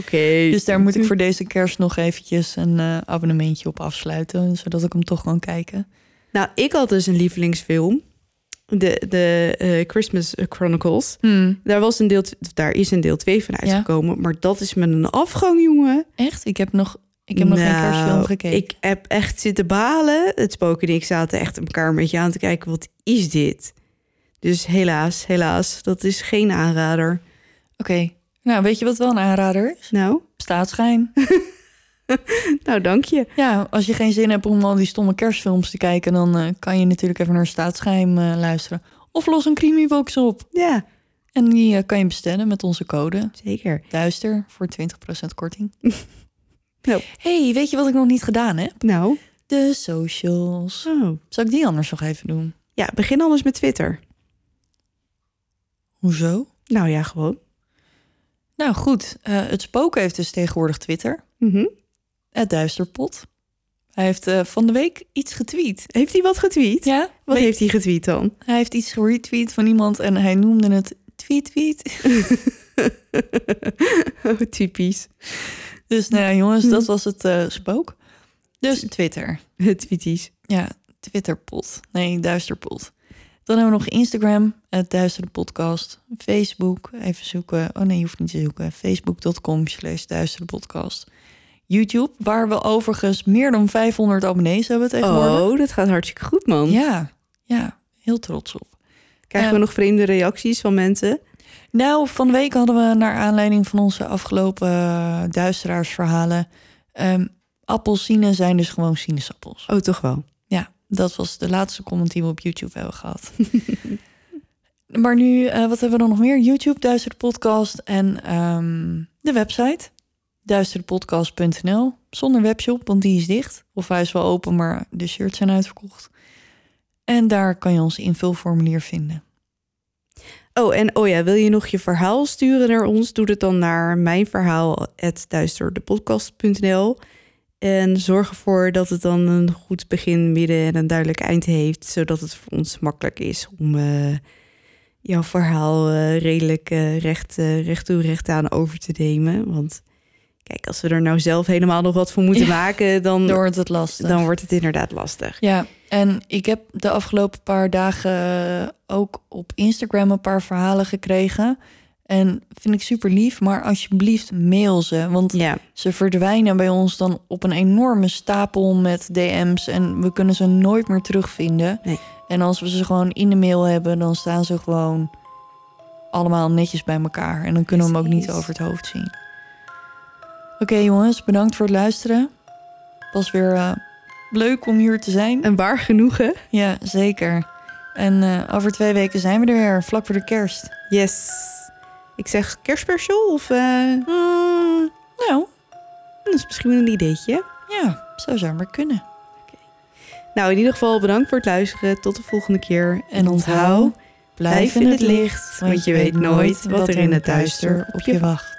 Oké. Dus daar moet ik voor deze kerst nog eventjes een eh, abonnementje op afsluiten, zodat ik hem toch kan kijken. Nou, ik had dus een lievelingsfilm. De, de eh, Christmas Chronicles. Daar, was een deel, daar is een deel 2 van uitgekomen. Maar dat is met een afgang, jongen. Echt? Ik heb nog, ik heb nog geen Nou, kerstfilm gekeken. Ik heb echt zitten balen. Het spoken en ik zaten echt elkaar een beetje aan te kijken. Wat is dit? Dus helaas, helaas. Dat is geen aanrader. Oké. Nou, weet je wat wel een aanrader is? Nou, Staatsgeheim. nou dank je. ja, als je geen zin hebt om al die stomme kerstfilms te kijken, dan eh, kan je natuurlijk even naar Staatsgeheim eh, luisteren. Of los een Creamybox op. Ja, En die eh, kan je bestellen met onze code zeker. Duister voor 20% korting. Nou. hey, weet je wat ik nog niet gedaan heb? Nou, De socials. oh. Zal ik die anders nog even doen? Ja, begin anders met Twitter. Hoezo? Nou ja, gewoon. Nou goed, het spook heeft dus tegenwoordig Twitter. Mhm. Het Duisterpot. Hij heeft eh, van de week iets getweet. Heeft hij wat getweet? Ja? Wat Weet- heeft hij getweet dan? Hij heeft iets geretweet van iemand en hij noemde het tweet tweet. oh, typisch. Dus nou ja, jongens, dat was het eh, spook. Dus Twitter. Tweeties. Ja, Twitterpot. Nee, Duisterpot. Dan hebben we nog Instagram, het Duistere Podcast. Facebook, even zoeken. Oh nee, je hoeft niet te zoeken. Facebook.com slash Duistere Podcast. YouTube, waar we overigens meer dan 500 abonnees hebben tegenwoordig. Oh, dat gaat hartstikke goed, man. Ja, Ja, heel trots op. Krijgen we nog vreemde reacties van mensen? Nou, van de week hadden we naar aanleiding van onze afgelopen eh, duisteraarsverhalen... ehm appelsinen zijn dus gewoon sinaasappels. Oh, toch wel. Ja, dat was de laatste comment die we op YouTube hebben gehad. maar nu, eh, wat hebben we dan nog meer? YouTube, Duister Podcast en ehm, de website. Duisterdepodcast.nl. Zonder webshop, want die is dicht. Of hij is wel open, maar de shirts zijn uitverkocht. En daar kan je ons invulformulier vinden. Oh, en oh ja, wil je nog je verhaal sturen naar ons? Doe het dan naar mijnverhaal.duisterdepodcast.nl En zorg ervoor dat het dan een goed begin, midden en een duidelijk eind heeft. Zodat het voor ons makkelijk is om eh, jouw verhaal eh, redelijk eh, recht, recht toe recht aan over te nemen. Want kijk, als we er nou zelf helemaal nog wat voor moeten Ja, maken, dan, Dan wordt het lastig. dan wordt het inderdaad lastig. Ja, en ik heb de afgelopen paar dagen eh, ook op Instagram een paar verhalen gekregen. En vind ik super lief, maar alsjeblieft mail ze. Want Ja, ze verdwijnen bij ons dan op een enorme stapel met DM's en we kunnen ze nooit meer terugvinden. Nee. En als we ze gewoon in de mail hebben, dan staan ze gewoon allemaal netjes bij elkaar. En dan kunnen we hem ook niet over het hoofd zien. Oké jongens, bedankt voor het luisteren. Het was weer eh, leuk om hier te zijn. een waar genoegen. Ja, zeker. En eh, over twee weken zijn we er weer, vlak voor de kerst. Yes. Ik zeg kerstspecial of... Hmm, nou, dat is misschien wel een ideetje. ja, zou zomaar kunnen. Nou, in ieder geval bedankt voor het luisteren. Tot de volgende keer. En onthoud, blijf in het licht, want je weet nooit wat er in het duister op je wacht.